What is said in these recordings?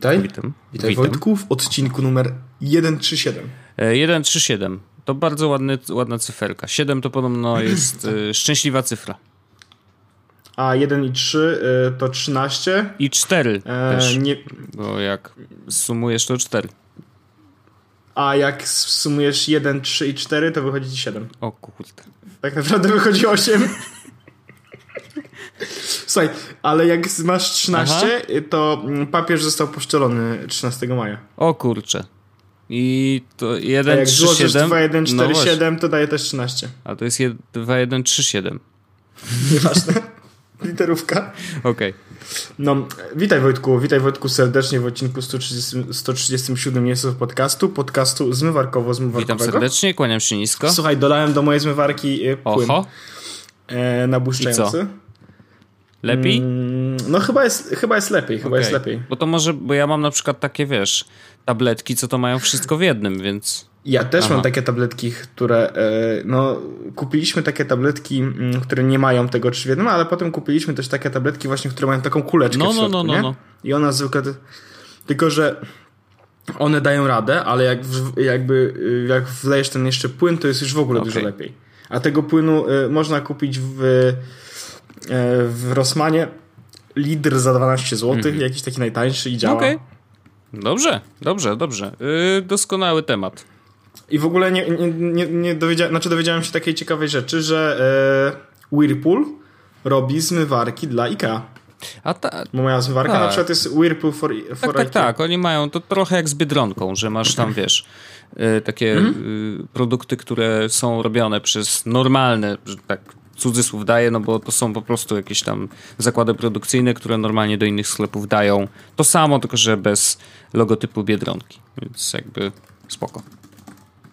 Witaj. Witam. Witaj Witam. Wojtku w odcinku numer 137. E, 137. To bardzo ładny, ładna cyferka. 7 to podobno jest e, szczęśliwa cyfra. A 1 i 3 y, to 13. I 4 E, też, nie, bo jak sumujesz to 4. a jak sumujesz 1, 3 i 4, to wychodzi ci 7. O kurde. Tak naprawdę wychodzi 8. Słuchaj, ale jak masz 13, y, to mm, papież został poszczelony 13 maja. O kurcze. I to A 1, jak 3, złożysz 7. 2, 1, 4, no właśnie. 7, to daje też 13. A to jest 2, 1, 3, 7. Nieważne. Literówka. Okej. No, witaj Wojtku, witaj Wojtku serdecznie w odcinku 130, 137 Niesów podcastu, podcastu Witam zmywarkowo-zmywarkowego. serdecznie, kłaniam się nisko. Słuchaj, dolałem do mojej zmywarki y, płyn Oho. e, nabłyszczający. Lepiej? Mm, no chyba jest, chyba jest lepiej, chyba jest Okej. lepiej. Bo to może, bo ja mam na przykład takie, wiesz, tabletki, co to mają wszystko w jednym, więc... Ja też Aha. mam takie tabletki, które, e, no, kupiliśmy takie tabletki, mm, które nie mają tego trzy w jednym, ale potem kupiliśmy też takie tabletki właśnie, które mają taką kuleczkę No, w no, środku, no, no, nie? no. I ona zwykle, tylko że one dają radę, ale jak jakby, y, jak wlejesz ten jeszcze płyn, to jest już w ogóle Okej. dużo lepiej. A tego płynu y, można kupić w, w Rossmanie litr za 12 zł, jakiś taki najtańszy i działa. Okej. Dobrze, dobrze, dobrze. Yy, doskonały temat. I w ogóle nie, nie, nie, nie dowiedziałem, znaczy dowiedziałem się takiej ciekawej rzeczy, że e, Whirlpool robi zmywarki dla IKEA. A ta, Bo moja zmywarka Tak. na przykład jest Whirlpool for, for tak, tak, tak. Oni mają to trochę jak z Biedronką, że masz tam, wiesz, y, takie y, produkty, które są robione przez normalne, tak cudzysłów daję, no bo to są po prostu jakieś tam zakłady produkcyjne, które normalnie do innych sklepów dają to samo, tylko że bez logotypu Biedronki. Więc jakby spoko.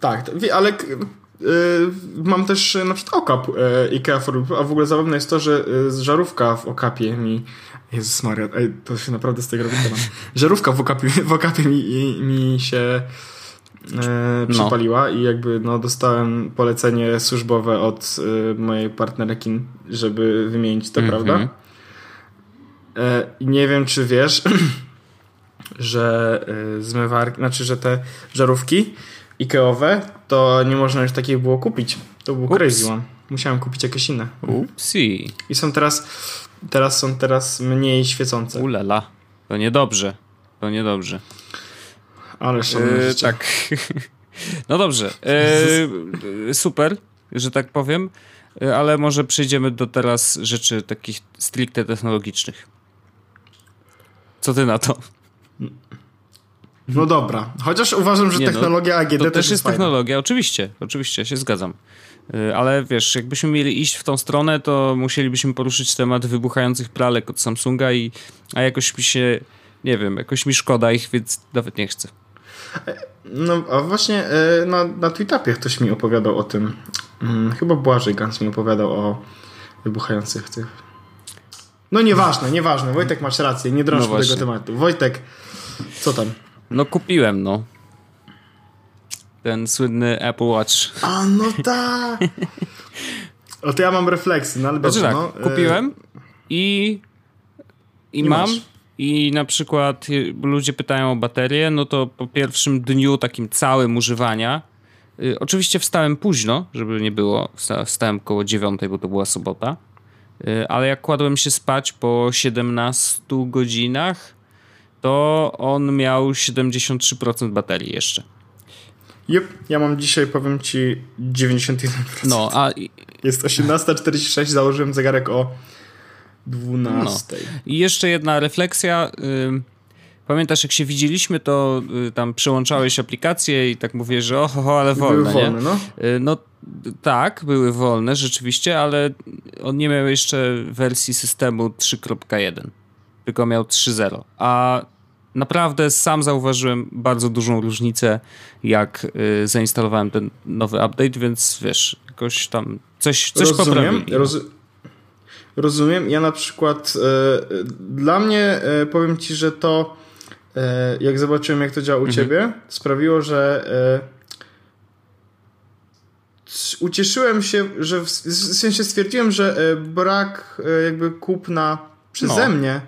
Tak, ale y, mam też e, na przykład okap e, IKEA for a w ogóle zabawne jest to, że y, żarówka w okapie mi Jezus Maria, ej, to się naprawdę z tego robi. Żarówka w okapie, w okapie mi, mi się e, No. przypaliła i jakby no, dostałem polecenie służbowe od e, mojej partnerki, żeby wymienić to, Mhm. prawda? E, nie wiem, czy wiesz, że zmywarki, znaczy, że te żarówki Ikeowe, to nie można już takich było kupić. To był Ups. crazy one. Musiałem kupić jakieś inne. Upsi. I są teraz, teraz są teraz mniej świecące. Ulala. To niedobrze. To niedobrze. Ale szanowne E, tak. No dobrze. E, super, że tak powiem. E, Ale może przejdziemy do teraz rzeczy takich stricte technologicznych. Co ty na to? No dobra. Chociaż uważam, że Nie no, technologia AGD To też, też jest fajna. technologia, oczywiście, oczywiście, się zgadzam. Ale wiesz, jakbyśmy mieli iść w tą stronę, to musielibyśmy poruszyć temat wybuchających pralek od Samsunga i a jakoś mi się, nie wiem, jakoś mi szkoda ich, więc nawet nie chcę. No, a właśnie e, na, na Tweetupie ktoś mi opowiadał o tym. Mm, Chyba Błażej Gans mi opowiadał o wybuchających tych. No nieważne, nieważne. Wojtek, masz rację, nie drążmy No tego tematu. Wojtek, co tam? No kupiłem, no. Ten słynny Apple Watch. A, no tak! O, to ja mam refleksy, no ale Znaczy dobrze, tak, no. e, kupiłem i, i, mam. masz. I na przykład y, ludzie pytają o baterię, no to po pierwszym dniu takim całym używania, y, oczywiście wstałem późno, żeby nie było, wsta- wstałem koło dziewiątej, bo to była sobota, y, ale jak kładłem się spać po 17 godzinach, to on miał 73% baterii jeszcze. Jep, ja mam dzisiaj, powiem ci, 91%. No, a Jest 18.46, założyłem zegarek o 12. I jeszcze jedna refleksja. Pamiętasz, jak się widzieliśmy, to y, tam przełączałeś aplikacje i tak mówię, że oho, ale Były wolne, wolne, nie? no. Y, No tak, były wolne rzeczywiście, ale on nie miał jeszcze wersji systemu 3.1, tylko miał 3.0. A naprawdę sam zauważyłem bardzo dużą różnicę, jak y, zainstalowałem ten nowy update, więc wiesz, jakoś tam coś, coś rozumiem, roz, rozumiem. Ja na przykład e, dla mnie e, powiem ci, że to e, jak zobaczyłem jak to działa u Mhm. ciebie, sprawiło, że ucieszyłem się, że w, w sensie stwierdziłem, że brak jakby kupna przeze No. mnie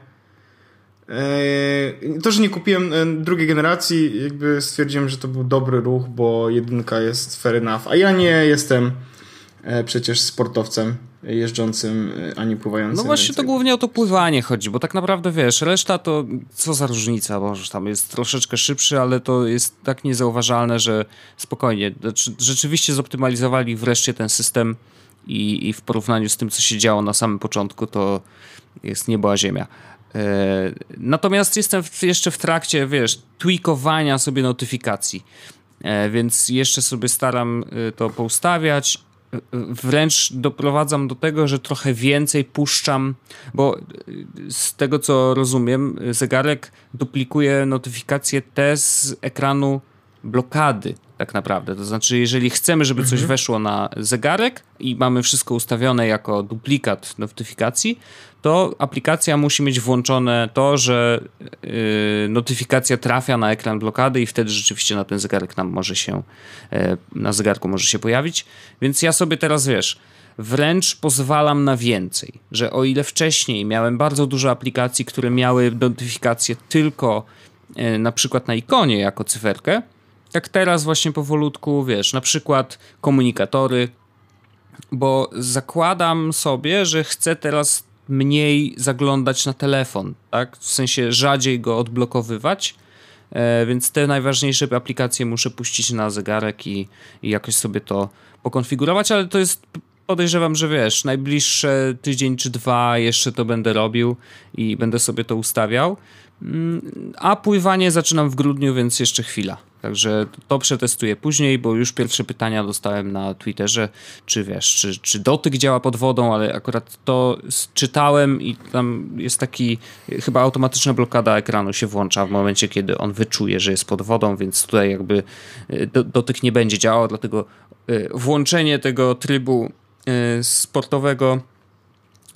to, że nie kupiłem drugiej generacji, jakby stwierdziłem, że to był dobry ruch, bo jedynka jest fair enough, a ja nie jestem przecież sportowcem jeżdżącym ani pływającym. No właśnie to głównie o to pływanie chodzi, bo tak naprawdę wiesz, reszta to co za różnica, bo tam jest troszeczkę szybszy, ale to jest tak niezauważalne, że spokojnie, znaczy, rzeczywiście zoptymalizowali wreszcie ten system i, i w porównaniu z tym, co się działo na samym początku, to jest niebo a ziemia. E, natomiast jestem jeszcze w trakcie, wiesz, tweakowania sobie notyfikacji, e, więc jeszcze sobie staram e, to poustawiać. Wręcz doprowadzam do tego, że trochę więcej puszczam, bo z tego co rozumiem, zegarek duplikuje notyfikacje te z ekranu blokady tak naprawdę. To znaczy, jeżeli chcemy, żeby coś mhm. weszło na zegarek i mamy wszystko ustawione jako duplikat notyfikacji, to aplikacja musi mieć włączone to, że yy, notyfikacja trafia na ekran blokady i wtedy rzeczywiście na ten zegarek nam może się, yy, na zegarku może się pojawić. Więc ja sobie teraz, wiesz, wręcz pozwalam na więcej, że o ile wcześniej miałem bardzo dużo aplikacji, które miały notyfikacje tylko yy, na przykład na ikonie jako cyferkę, jak teraz właśnie powolutku, wiesz, na przykład komunikatory, bo zakładam sobie, że chcę teraz mniej zaglądać na telefon, tak? W sensie rzadziej go odblokowywać, e, więc te najważniejsze aplikacje muszę puścić na zegarek i, i jakoś sobie to pokonfigurować, ale to jest podejrzewam, że wiesz, najbliższe tydzień czy dwa jeszcze to będę robił i będę sobie to ustawiał. Mm, a pływanie zaczynam w grudniu, więc jeszcze chwila. Także to przetestuję później, bo już pierwsze pytania dostałem na Twitterze, czy wiesz, czy, czy dotyk działa pod wodą, ale akurat to czytałem i tam jest taki, chyba automatyczna blokada ekranu się włącza w momencie, kiedy on wyczuje, że jest pod wodą, więc tutaj jakby e, dotyk nie będzie działał, dlatego e, włączenie tego trybu e, sportowego,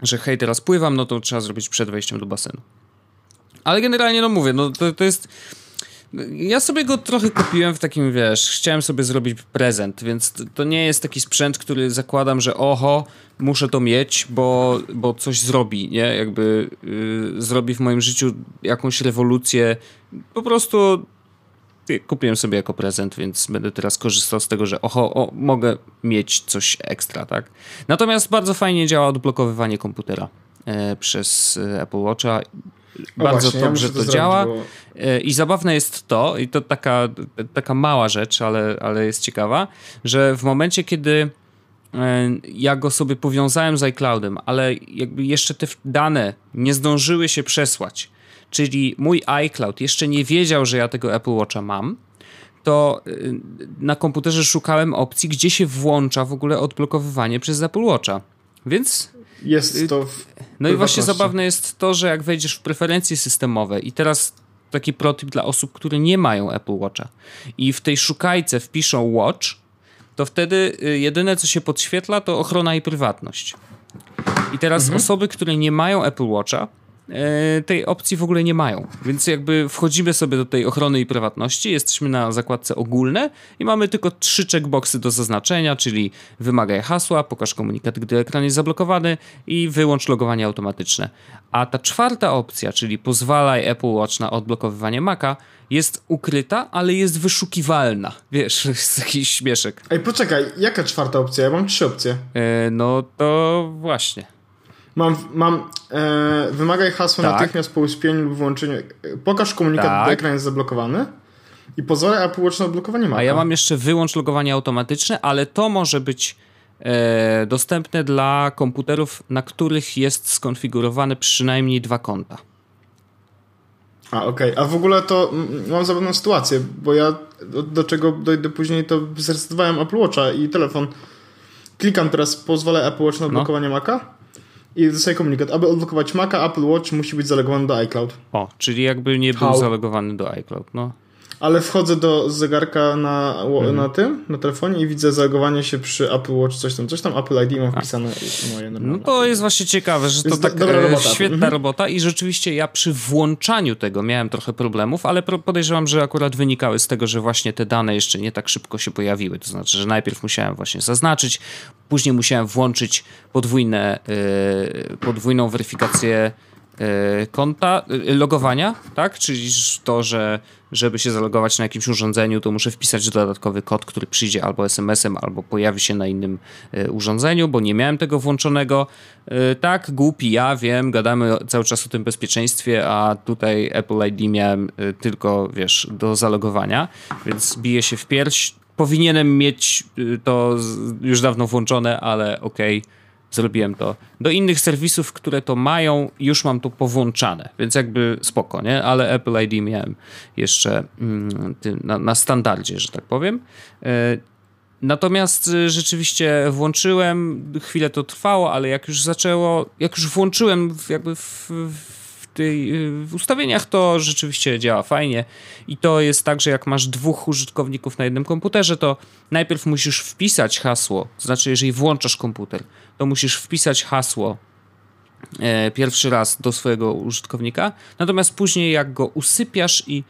że hej, teraz pływam, no to trzeba zrobić przed wejściem do basenu. Ale generalnie, no mówię, no to, to jest ja sobie go trochę kupiłem w takim, wiesz, chciałem sobie zrobić prezent, więc to nie jest taki sprzęt, który zakładam, że oho, muszę to mieć, bo, bo coś zrobi, nie? Jakby yy, zrobi w moim życiu jakąś rewolucję. Po prostu kupiłem sobie jako prezent, więc będę teraz korzystał z tego, że oho, o, mogę mieć coś ekstra, tak? Natomiast bardzo fajnie działa odblokowywanie komputera e, przez e, Apple Watcha bardzo właśnie, dobrze ja to, to działa. Bo... E, I zabawne jest to, i to taka, taka mała rzecz, ale, ale jest ciekawa, że w momencie, kiedy e, ja go sobie powiązałem z iCloudem, ale jakby jeszcze te dane nie zdążyły się przesłać, czyli mój iCloud jeszcze nie wiedział, że ja tego Apple Watcha mam, to e, na komputerze szukałem opcji, gdzie się włącza w ogóle odblokowywanie przez Apple Watcha. Więc jest y, to w No i właśnie zabawne jest to, że jak wejdziesz w preferencje systemowe i teraz taki protip dla osób, które nie mają Apple Watcha i w tej szukajce wpiszą Watch, to wtedy y, jedyne co się podświetla to ochrona i prywatność. I teraz mhm. osoby, które nie mają Apple Watcha, tej opcji w ogóle nie mają. Więc jakby wchodzimy sobie do tej ochrony i prywatności, jesteśmy na zakładce ogólne i mamy tylko trzy checkboxy do zaznaczenia, czyli wymagaj hasła, pokaż komunikat, gdy ekran jest zablokowany i wyłącz logowanie automatyczne. A ta czwarta opcja, czyli pozwalaj Apple Watch na odblokowywanie Maca, jest ukryta, ale jest wyszukiwalna. Wiesz, jest jakiś śmieszek. Ej, poczekaj, jaka czwarta opcja? Ja mam trzy opcje. E, no to właśnie. Mam, mam e, wymagaj hasła tak. natychmiast po uspieniu lub włączeniu. Pokaż komunikat, tak. ekran jest zablokowany. I pozwala Apple Watch na odblokowanie Maca. A ja mam jeszcze wyłącz logowanie automatyczne, ale to może być e, dostępne dla komputerów, na których jest skonfigurowane przynajmniej dwa konta. A, okej. Okay. A w ogóle to mam zabawną sytuację, bo ja do, do czego dojdę później, to zresetowałem Apple Watcha i telefon. Klikam teraz, pozwala Apple Watch na odblokowanie no. Maca i dostaję komunikat. Aby odblokować Maca, Apple Watch musi być zalegowany do iCloud. O, czyli jakby nie był How? zalegowany do iCloud, no ale wchodzę do zegarka na, mhm. na tym, na telefonie i widzę zalogowanie się przy Apple Watch, coś tam, coś tam, Apple ID mam wpisane moje normalne. No to jest właśnie ciekawe, że to tak dobra e, robota. świetna mhm. robota i rzeczywiście ja przy włączaniu tego miałem trochę problemów, ale podejrzewam, że akurat wynikały z tego, że właśnie te dane jeszcze nie tak szybko się pojawiły, to znaczy, że najpierw musiałem właśnie zaznaczyć, później musiałem włączyć podwójne, yy, podwójną weryfikację e, konta, e, logowania, tak? Czyli to, że żeby się zalogować na jakimś urządzeniu, to muszę wpisać dodatkowy kod, który przyjdzie albo SMS-em, albo pojawi się na innym e, urządzeniu, bo nie miałem tego włączonego. Tak, głupi ja, wiem, gadamy cały czas o tym bezpieczeństwie, a tutaj Apple ID miałem tylko, wiesz, do zalogowania, więc bije się w pierś. Powinienem mieć to już dawno włączone, ale okej. Okay zrobiłem to. Do innych serwisów, które to mają, już mam to powłączane, więc jakby spoko, nie? Ale Apple ID miałem jeszcze mm, na, na standardzie, że tak powiem. E, natomiast e, rzeczywiście włączyłem, chwilę to trwało, ale jak już zaczęło, jak już włączyłem jakby w, w, tej, w ustawieniach, to rzeczywiście działa fajnie. I to jest tak, że jak masz dwóch użytkowników na jednym komputerze, to najpierw musisz wpisać hasło. To znaczy, jeżeli włączasz komputer, to musisz wpisać hasło e, pierwszy raz do swojego użytkownika, natomiast później jak go usypiasz i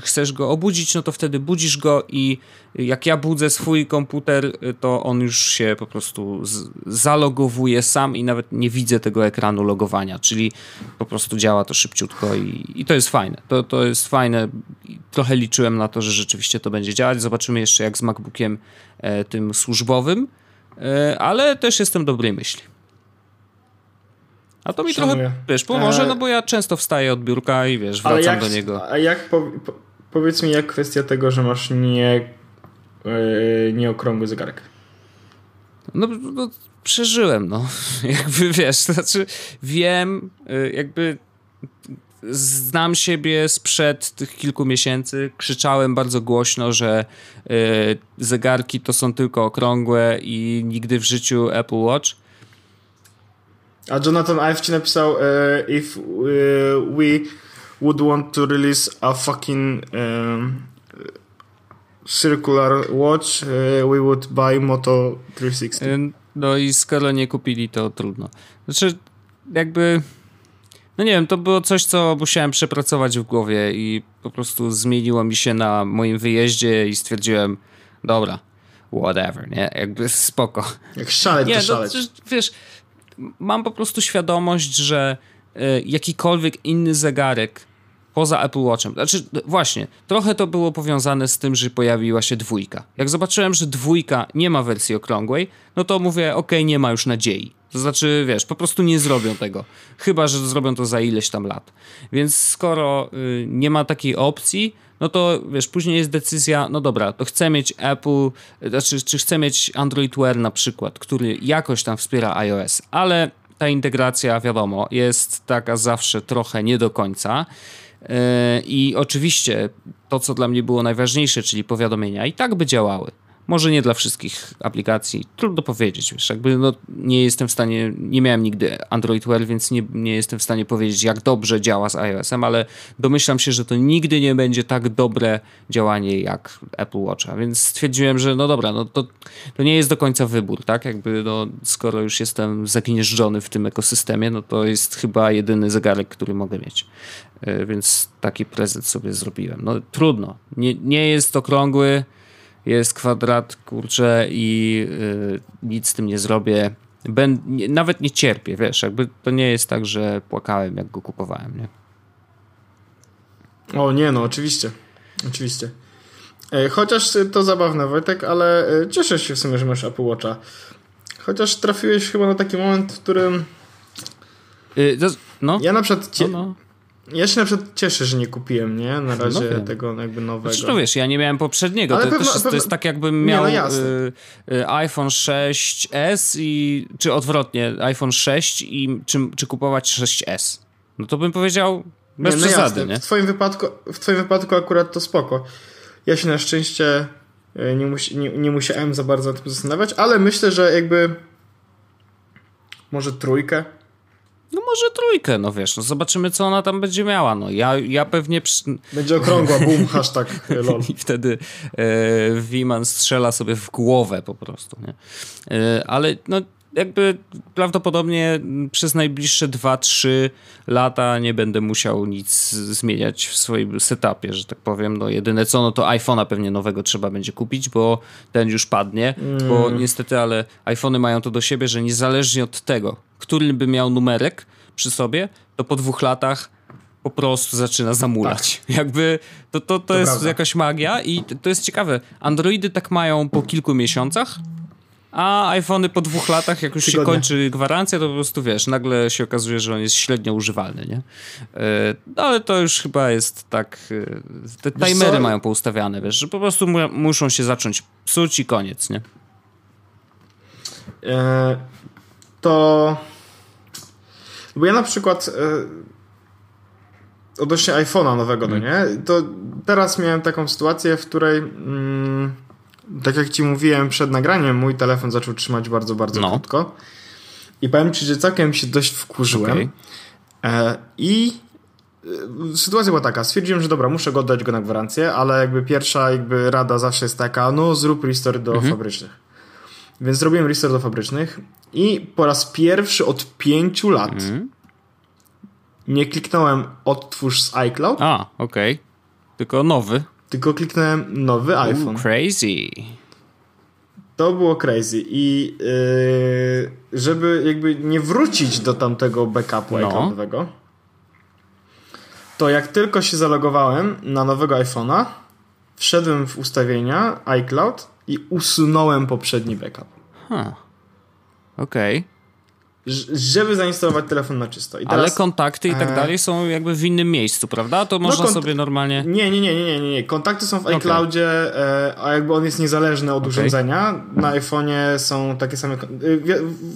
chcesz go obudzić, no to wtedy budzisz go i jak ja budzę swój komputer, to on już się po prostu zalogowuje sam i nawet nie widzę tego ekranu logowania, czyli po prostu działa to szybciutko i, i to jest fajne. To, to jest fajne. Trochę liczyłem na to, że rzeczywiście to będzie działać. Zobaczymy jeszcze jak z MacBookiem e, tym służbowym E, ale też jestem dobrej myśli. A to mi Szanuję. trochę, wiesz, pomoże, e, no bo ja często wstaję od biurka i wiesz, wracam jak, do niego. A jak, po, po, powiedz mi, jak kwestia tego, że masz nie, yy, nieokrągły zegarek? No, no, przeżyłem, no. Jakby, wiesz, znaczy wiem, jakby znam siebie sprzed tych kilku miesięcy. Krzyczałem bardzo głośno, że zegarki to są tylko okrągłe i nigdy w życiu Apple Watch. A Jonathan Ive ci napisał uh, if uh, we would want to release a fucking um, circular watch, we would buy Moto 360. No i skoro nie kupili, to trudno. Znaczy, jakby no nie wiem, to było coś, co musiałem przepracować w głowie i po prostu zmieniło mi się na moim wyjeździe i stwierdziłem, dobra, whatever, nie? Jakby spoko. Jak szaleć, nie, to szaleć. No, wiesz, mam po prostu świadomość, że y, jakikolwiek inny zegarek poza Apple Watchem. Znaczy, właśnie, trochę to było powiązane z tym, że pojawiła się dwójka. Jak zobaczyłem, że dwójka nie ma wersji okrągłej, no to mówię, ok, nie ma już nadziei. To znaczy, wiesz, po prostu nie zrobią tego. Chyba, że zrobią to za ileś tam lat. Więc skoro y, nie ma takiej opcji, no to wiesz, później jest decyzja, no dobra, to chcę mieć Apple, znaczy, czy chcę mieć Android Wear na przykład, który jakoś tam wspiera iOS, ale ta integracja, wiadomo, jest taka zawsze trochę nie do końca. Y, I oczywiście to, co dla mnie było najważniejsze, czyli powiadomienia, i tak by działały. Może nie dla wszystkich aplikacji, trudno powiedzieć, wiesz, jakby no, nie jestem w stanie, nie miałem nigdy Android Wear, więc nie, nie jestem w stanie powiedzieć, jak dobrze działa z iOS-em, ale domyślam się, że to nigdy nie będzie tak dobre działanie jak Apple Watcha, więc stwierdziłem, że no dobra, no to, to nie jest do końca wybór, tak, jakby no, skoro już jestem zagnieżdżony w tym ekosystemie, no to jest chyba jedyny zegarek, który mogę mieć. E, więc taki prezent sobie zrobiłem. No trudno, nie, nie jest okrągły, jest kwadrat, kurczę i yy, nic z tym nie zrobię. Nie, nawet nie cierpię, wiesz, jakby to nie jest tak, że płakałem jak go kupowałem, nie? O nie, no oczywiście, oczywiście. E, chociaż to zabawne, Wojtek, ale e, cieszę się w sumie, że masz Apple Watcha. Chociaż trafiłeś chyba na taki moment, w którym... Yy, no. Ja na przykład... Cie... No, no. Ja się na przykład cieszę, że nie kupiłem, nie? Na razie no tego jakby nowego. Znaczy, no wiesz, ja nie miałem poprzedniego. to, pewno, jest, to jest tak jakbym miał nie, no y, y, iPhone 6s i czy odwrotnie, iPhone 6 i czy, czy kupować 6s. No to bym powiedział bez nie, no przesady, nie? W twoim, wypadku, w twoim wypadku akurat to spoko. Ja się na szczęście y, nie, musi, nie, nie musiałem za bardzo nad tym zastanawiać, ale myślę, że jakby może trójkę no może trójkę, no wiesz, no zobaczymy co ona tam będzie miała, no ja, ja pewnie... Przy... Będzie okrągła, boom, hashtag lol. I wtedy e, Wiman strzela sobie w głowę po prostu, nie? E, ale no jakby prawdopodobnie przez najbliższe 2-3 lata nie będę musiał nic zmieniać w swoim setupie, że tak powiem. No jedyne co, no to iPhone'a pewnie nowego trzeba będzie kupić, bo ten już padnie, mm. bo niestety, ale iPhony mają to do siebie, że niezależnie od tego, który by miał numerek, przy sobie, to po dwóch latach po prostu zaczyna zamulać. Tak. Jakby to, to, to, to jest prawda. jakaś magia i to jest ciekawe. Androidy tak mają po kilku miesiącach, a iPhony po dwóch latach, jak już Tygodnie. się kończy gwarancja, to po prostu wiesz, nagle się okazuje, że on jest średnio używalny, nie? No, ale to już chyba jest tak. E, te timery mają poustawiane, wiesz, że po prostu mu muszą się zacząć psuć i koniec, nie? E, to. Bo ja na przykład. odnośnie iPhone'a nowego, no hmm. nie? To teraz miałem taką sytuację, w której. Mm, tak jak ci mówiłem przed nagraniem, mój telefon zaczął trzymać bardzo, bardzo no. krótko. I powiem ci, że całkiem się dość wkurzyłem. Okay. E, I e, sytuacja była taka, stwierdziłem, że dobra, muszę go oddać go na gwarancję, ale jakby pierwsza jakby rada zawsze jest taka, no zrób restore do mhm. fabrycznych. Więc zrobiłem restore do fabrycznych i po raz pierwszy od pięciu lat mhm. nie kliknąłem odtwórz z iCloud. A, okej. Okay. Tylko nowy. Tylko kliknąłem nowy iPhone. Ooh, crazy. To było crazy i yy, żeby jakby nie wrócić do tamtego backupu no. iCloudowego, to jak tylko się zalogowałem na nowego iPhone'a, wszedłem w ustawienia iCloud i usunąłem poprzedni backup. Huh. Okej. Okay żeby zainstalować telefon na czysto. Teraz, Ale kontakty i tak e, dalej są jakby w innym miejscu, prawda? To no można no sobie normalnie... Nie, nie, nie, nie, nie, nie. Kontakty są w okay. iCloudzie, e, a jakby on jest niezależny od okay. urządzenia. Na iPhone'ie są takie same... E,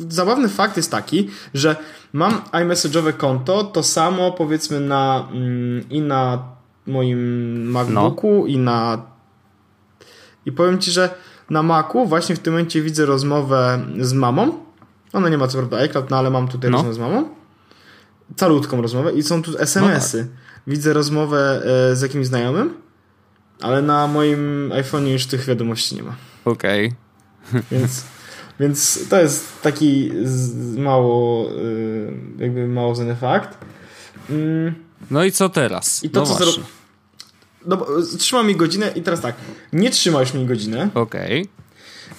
zabawny fakt jest taki, że mam iMessage'owe konto, to samo powiedzmy na mm, i na moim MacBooku no. i na i powiem Ci, że na Macu właśnie w tym momencie widzę rozmowę z mamą ona nie ma co prawda iCloud, no ale mam tutaj no. rozmowę z mamą. Calutką rozmowę i są tu SMS-y. No tak. Widzę rozmowę e, z jakimś znajomym, ale na moim iPhone'ie już tych wiadomości nie ma. Okej. Okay. Więc, więc to jest taki mało e, jakby mało znany fakt. Mm. No i co teraz? I to, no co zro... no, trzyma mi godzinę i teraz tak, nie trzymasz mi godzinę. Okej. Okay.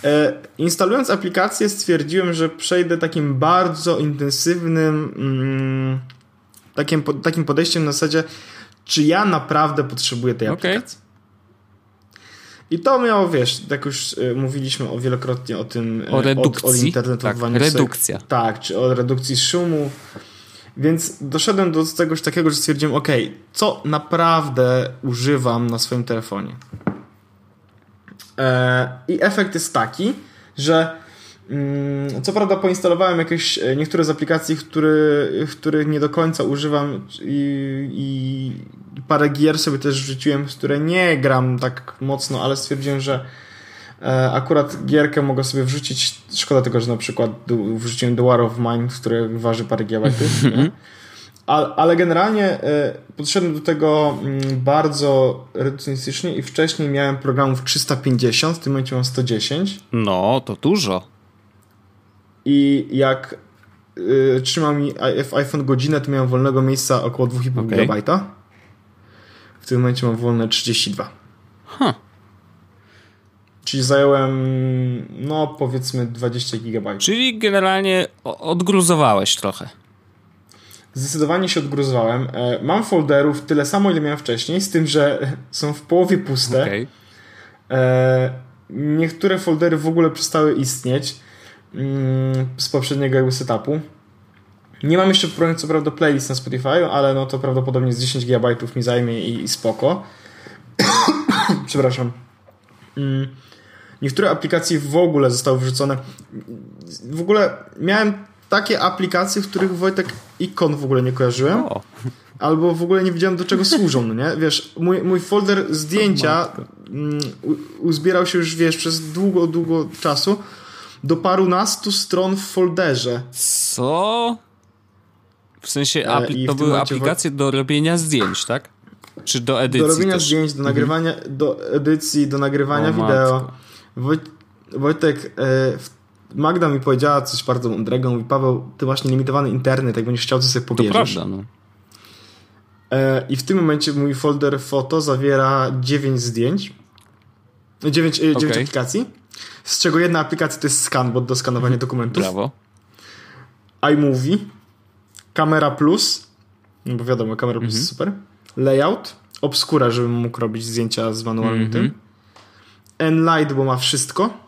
E, instalując aplikację stwierdziłem, że przejdę takim bardzo intensywnym mm, takim, takim podejściem na zasadzie, czy ja naprawdę potrzebuję tej okay. aplikacji. I to miało, wiesz, jak już y, mówiliśmy o wielokrotnie o tym o redukcji. O, o internetowaniu. Tak, redukcja. tak, czy o redukcji szumu. Więc doszedłem do czegoś takiego, że stwierdziłem, ok, co naprawdę używam na swoim telefonie. E, I efekt jest taki, że mm, co prawda poinstalowałem jakieś e, niektóre z aplikacji, który, których nie do końca używam i, i parę gier sobie też wrzuciłem, z które nie gram tak mocno, ale stwierdziłem, że e, akurat gierkę mogę sobie wrzucić. Szkoda tego, że na przykład wrzuciłem The War of Mine, które waży parę gigabajtów. Ale generalnie e, podszedłem do tego mm, bardzo redukcjonistycznie i wcześniej miałem programów 350, w tym momencie mam 110. No, to dużo. I jak y, trzymał mi iPhone godzinę, to miałem wolnego miejsca około 2,5 okay. GB. W tym momencie mam wolne 32. Huh. Czyli zająłem, no powiedzmy 20 GB. Czyli generalnie odgruzowałeś trochę. Zdecydowanie się odgruzowałem. E, mam folderów tyle samo, ile miałem wcześniej, z tym, że są w połowie puste. Okay. Niektóre foldery w ogóle przestały istnieć mm, z poprzedniego jakby setupu. Nie mam jeszcze co prawda playlist na Spotify, ale no to prawdopodobnie z 10 GB mi zajmie i, i spoko. Przepraszam. Mm, niektóre aplikacje w ogóle zostały wrzucone. W ogóle miałem takie aplikacje, w których Wojtek ikon w ogóle nie kojarzyłem. O. Albo w ogóle nie wiedziałem do czego służą, no nie? Wiesz, mój, mój folder zdjęcia mm, uzbierał się już, wiesz, przez długo, długo czasu do parunastu stron w folderze. Co? W sensie apli- to były aplikacje do robienia zdjęć, tak? Czy do edycji Do robienia też? zdjęć, do mhm. nagrywania, mhm. do edycji, do nagrywania o, wideo. Wojt, Wojtek, e, w Magda mi powiedziała coś bardzo mądrego. Mówi, Paweł, ty masz limitowany internet, jak będziesz chciał, to sobie pobierzesz. To prawda, no. E, I w tym momencie mój folder foto zawiera 9 zdjęć. 9, okay. 9 aplikacji. Z czego jedna aplikacja to jest scan, bo do skanowania dokumentów. Brawo. iMovie. Kamera Plus, no bo wiadomo, kamera Plus jest super. Layout, Obscura, żebym mógł robić zdjęcia z manualnym tym. Enlight, bo ma wszystko.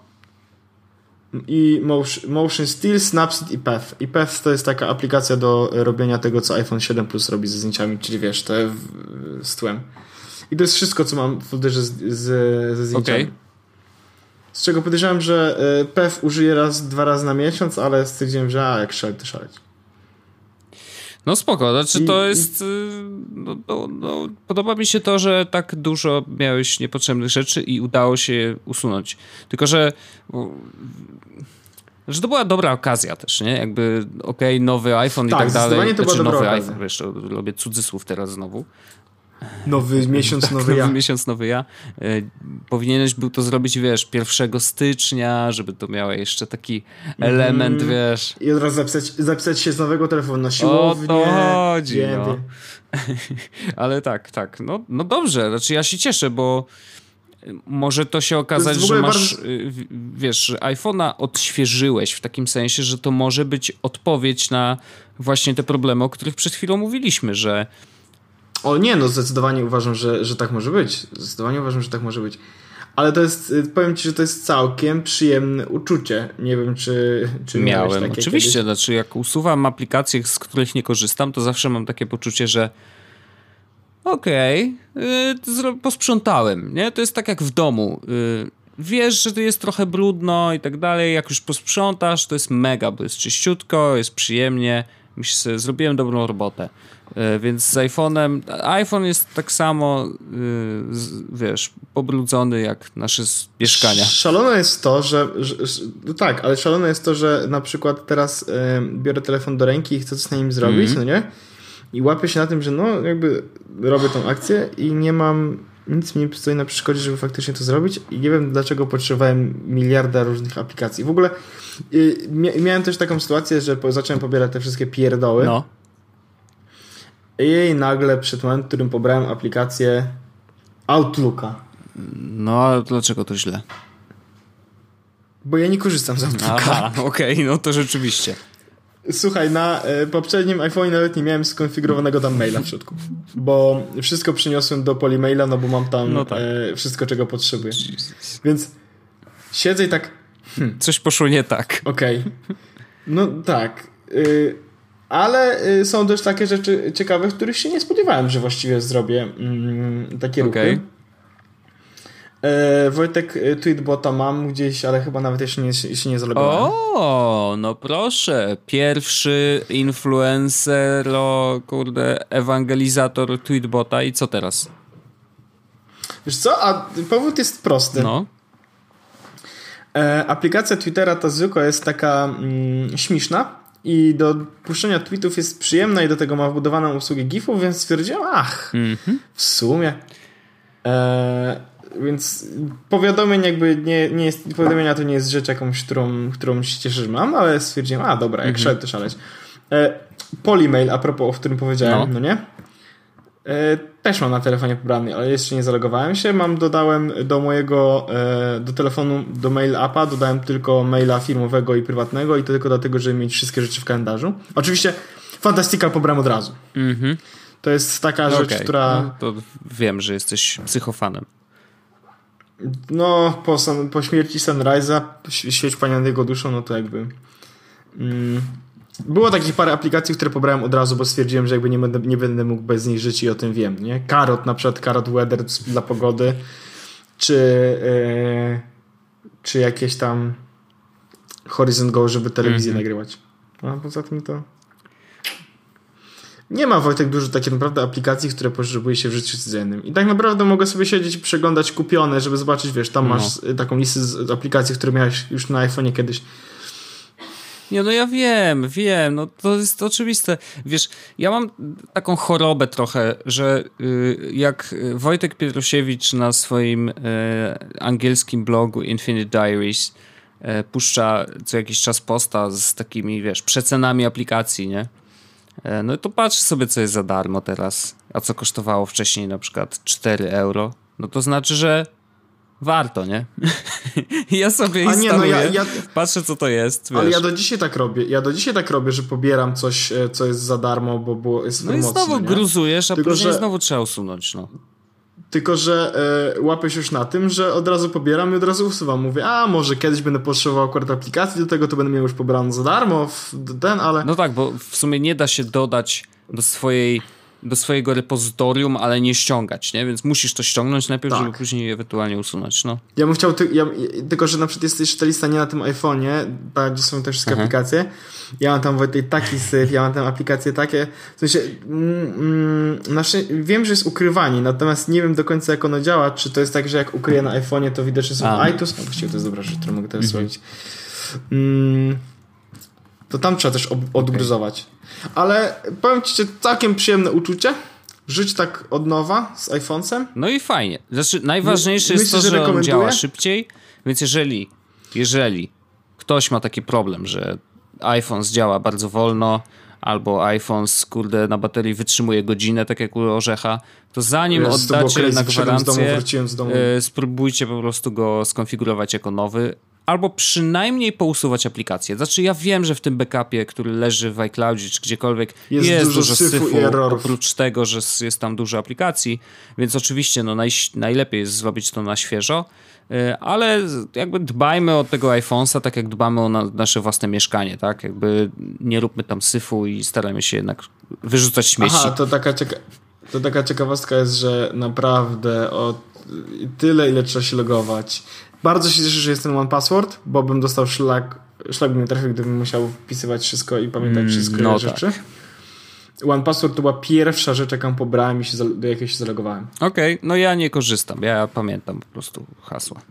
I Motion, Motion Steel, Snapseed i Path. I Path to jest taka aplikacja do robienia tego, co iPhone 7 Plus robi ze zdjęciami, czyli wiesz, te w- z tłem. I to jest wszystko, co mam w folderze z, z, ze zdjęciami. Okej. Z czego podejrzewam, że e, PEF użyję raz, dwa razy na miesiąc, ale stwierdziłem, że a, jak szaleć, to szaleć. No spoko, znaczy to jest... y, No, no, no, podoba mi się to, że tak dużo miałeś niepotrzebnych rzeczy i udało się je usunąć. Tylko, że... Że to była dobra okazja też, nie? Jakby, okej, nowy iPhone Tak, i tak dalej. zdecydowanie to była znaczy, dobra nowy okazja. iPhone, wiesz, robię cudzysłów teraz znowu. Nowy miesiąc, nowy ja. Nowy miesiąc, nowy ja. E, powinieneś był to zrobić, wiesz, 1 stycznia, żeby to miało jeszcze taki element, wiesz... I od razu zapisać, zapisać się z nowego telefonu na O siłownię. to chodzi, Wiem, no. Ale tak, tak. No, no dobrze, znaczy ja się cieszę, bo może to się okazać, To że masz, bardzo- y, wiesz, iPhone'a odświeżyłeś w takim sensie, że to może być odpowiedź na właśnie te problemy, o których przed chwilą mówiliśmy, że O nie, no zdecydowanie uważam, że, że tak może być. Zdecydowanie uważam, że tak może być. Ale to jest, y, powiem ci, że to jest całkiem przyjemne uczucie. Nie wiem, czy, czy miałem. takie Oczywiście, kiedyś. znaczy jak usuwam aplikacje, z których nie korzystam, to zawsze mam takie poczucie, że okej, okay, posprzątałem, nie? To jest tak jak w domu. Y, wiesz, że to jest trochę brudno i tak dalej, jak już posprzątasz, to jest mega, bo jest czyściutko, jest przyjemnie, myślę zrobiłem dobrą robotę. Y, Więc z iPhone'em, iPhone jest tak samo, z- wiesz, pobrudzony jak nasze mieszkania. Szalone jest to, że, że, no tak, ale szalone jest to, że na przykład teraz em, biorę telefon do ręki i chcę coś na nim zrobić, Mhm. no nie? I łapię się na tym, że no jakby robię tą akcję i nie mam nic mi stoi na przeszkodzie, żeby faktycznie to zrobić i nie wiem dlaczego potrzebowałem miliarda różnych aplikacji. W ogóle y, mia- miałem też taką sytuację, że po, zacząłem pobierać te wszystkie pierdoły No. i nagle przed momentem, w którym pobrałem aplikację Outlooka, No, a dlaczego to źle? bo ja nie korzystam z Outlooka. Aha, okej, no to rzeczywiście. Słuchaj, na e, poprzednim iPhone nawet nie miałem skonfigurowanego tam maila w środku. Bo wszystko przyniosłem do Polymaila, no bo mam tam No tak. e, wszystko, czego potrzebuję. Więc siedzę i tak, Coś poszło nie tak. okej. No tak. Y, ale y, są też takie rzeczy ciekawe, których się nie spodziewałem, że właściwie zrobię mm, takie ruchy. E, Wojtek, y, Tweetbota mam gdzieś, ale chyba nawet jeszcze nie, się nie zalogowałem. O, no proszę. Pierwszy influencer, o, kurde, ewangelizator Tweetbota i co teraz? Wiesz co, a powód jest prosty. No. E, aplikacja Twittera ta zwykła jest taka mm, śmieszna i do puszczenia tweetów jest przyjemna i do tego ma wbudowaną usługę GIF-ów, więc stwierdziłem, ach, Mhm. w sumie. E, więc powiadomień jakby nie, nie jest, powiadomienia to nie jest rzecz jakąś, którą, którą się cieszę, mam, ale stwierdziłem, a dobra, jak szaleć, to szaleć. E, Polymail, a propos, o którym powiedziałem, No. no, nie? E, też mam na telefonie pobrany, ale jeszcze nie zalogowałem się. Mam, dodałem do mojego, e, do telefonu, do mail appa, dodałem tylko maila firmowego i prywatnego i to tylko dlatego, żeby mieć wszystkie rzeczy w kalendarzu. Oczywiście Fantastica pobrałem od razu. Mhm. To jest taka rzecz, która... no, to wiem, że jesteś psychofanem. No, po, sun, po śmierci Sunrise'a, świeć Pania nad jego duszą, no to jakby... Mm, było takich parę aplikacji, które pobrałem od razu, bo stwierdziłem, że jakby nie będę, nie będę mógł bez nich żyć i o tym wiem, nie? Karot, na przykład Karot Weather dla pogody, czy, e, czy jakieś tam Horizon Go, żeby telewizję Mhm. nagrywać. A poza tym to... Nie ma Wojtek dużo takich naprawdę aplikacji, które potrzebuje się w życiu codziennym. I tak naprawdę mogę sobie siedzieć i przeglądać kupione, żeby zobaczyć, wiesz, tam No. masz y, taką listę z aplikacji, które miałeś już na iPhone'ie kiedyś. Nie, no ja wiem, wiem, no to jest oczywiste. Wiesz, ja mam taką chorobę trochę, że y, jak Wojtek Pietrusiewicz na swoim y, angielskim blogu Infinite Diaries y, puszcza co jakiś czas posta z takimi, wiesz, przecenami aplikacji, nie? E, No to patrz sobie, co jest za darmo teraz, a co kosztowało wcześniej na przykład 4 euro. No to znaczy, że warto, nie? ja sobie A nie, no ja, ja, patrzę co to jest. Wiesz. Ale ja do dzisiaj tak robię. Ja do dzisiaj tak robię, że pobieram coś, e, co jest za darmo, bo było, jest No i znowu nie? gruzujesz, a Tylko, później że... znowu trzeba usunąć, no. Tylko, że e, łapię się już na tym, że od razu pobieram i od razu usuwam. Mówię, a może kiedyś będę potrzebował akurat aplikacji do tego, to będę miał już pobrane za darmo, ten, ale... No tak, bo w sumie nie da się dodać do swojej do swojego repozytorium, ale nie ściągać, nie? Więc musisz to ściągnąć najpierw, tak. żeby później ewentualnie usunąć, no. Ja bym chciał, ty, ja, tylko że na przykład jest jeszcze ta lista nie na tym iPhone'ie, gdzie są te wszystkie Aha. aplikacje. Ja mam tam Wojtek taki syf, ja mam tam aplikacje takie, w sensie, mm, mm, znaczy, wiem, że jest ukrywanie, natomiast nie wiem do końca jak ono działa, czy to jest tak, że jak ukryję na iPhone'ie, to widocznie są A. iTunes, no właściwie to jest dobra rzecz, którą mogę teraz mhm. zrobić. Mm, to tam trzeba też odgruzować. Ale powiem ci, całkiem przyjemne uczucie. Żyć tak od nowa z iPhone'em. No i fajnie. Znaczy, najważniejsze My, jest to, że, że on działa szybciej, więc jeżeli, jeżeli ktoś ma taki problem, że iPhone działa bardzo wolno, albo iPhone kurde na baterii wytrzymuje godzinę, tak jak u Orzecha, to zanim oddacie na gwarancję, z domu, z spróbujcie po prostu go skonfigurować jako nowy albo przynajmniej pousuwać aplikacje. Znaczy ja wiem, że w tym backupie, który leży w iCloudzie czy gdziekolwiek jest, jest dużo, dużo syfu, syfu oprócz tego, że jest tam dużo aplikacji, więc oczywiście no, naj, najlepiej jest zrobić to na świeżo, y, ale jakby dbajmy o tego iPhone'a tak jak dbamy o na, nasze własne mieszkanie, tak? Jakby nie róbmy tam syfu i starajmy się jednak wyrzucać śmieci. Aha, to taka, cieka to taka ciekawostka jest, że naprawdę o tyle, ile trzeba się logować, bardzo się cieszę, że jestem One Password, bo bym dostał szlak, szlak by mnie trafił, gdybym musiał wpisywać wszystko i pamiętać mm, wszystko no rzeczy. Tak. One Password to była pierwsza rzecz, jaką pobrałem i się, do jakiej się zalogowałem. Okej, okay. no ja nie korzystam, ja pamiętam po prostu hasła.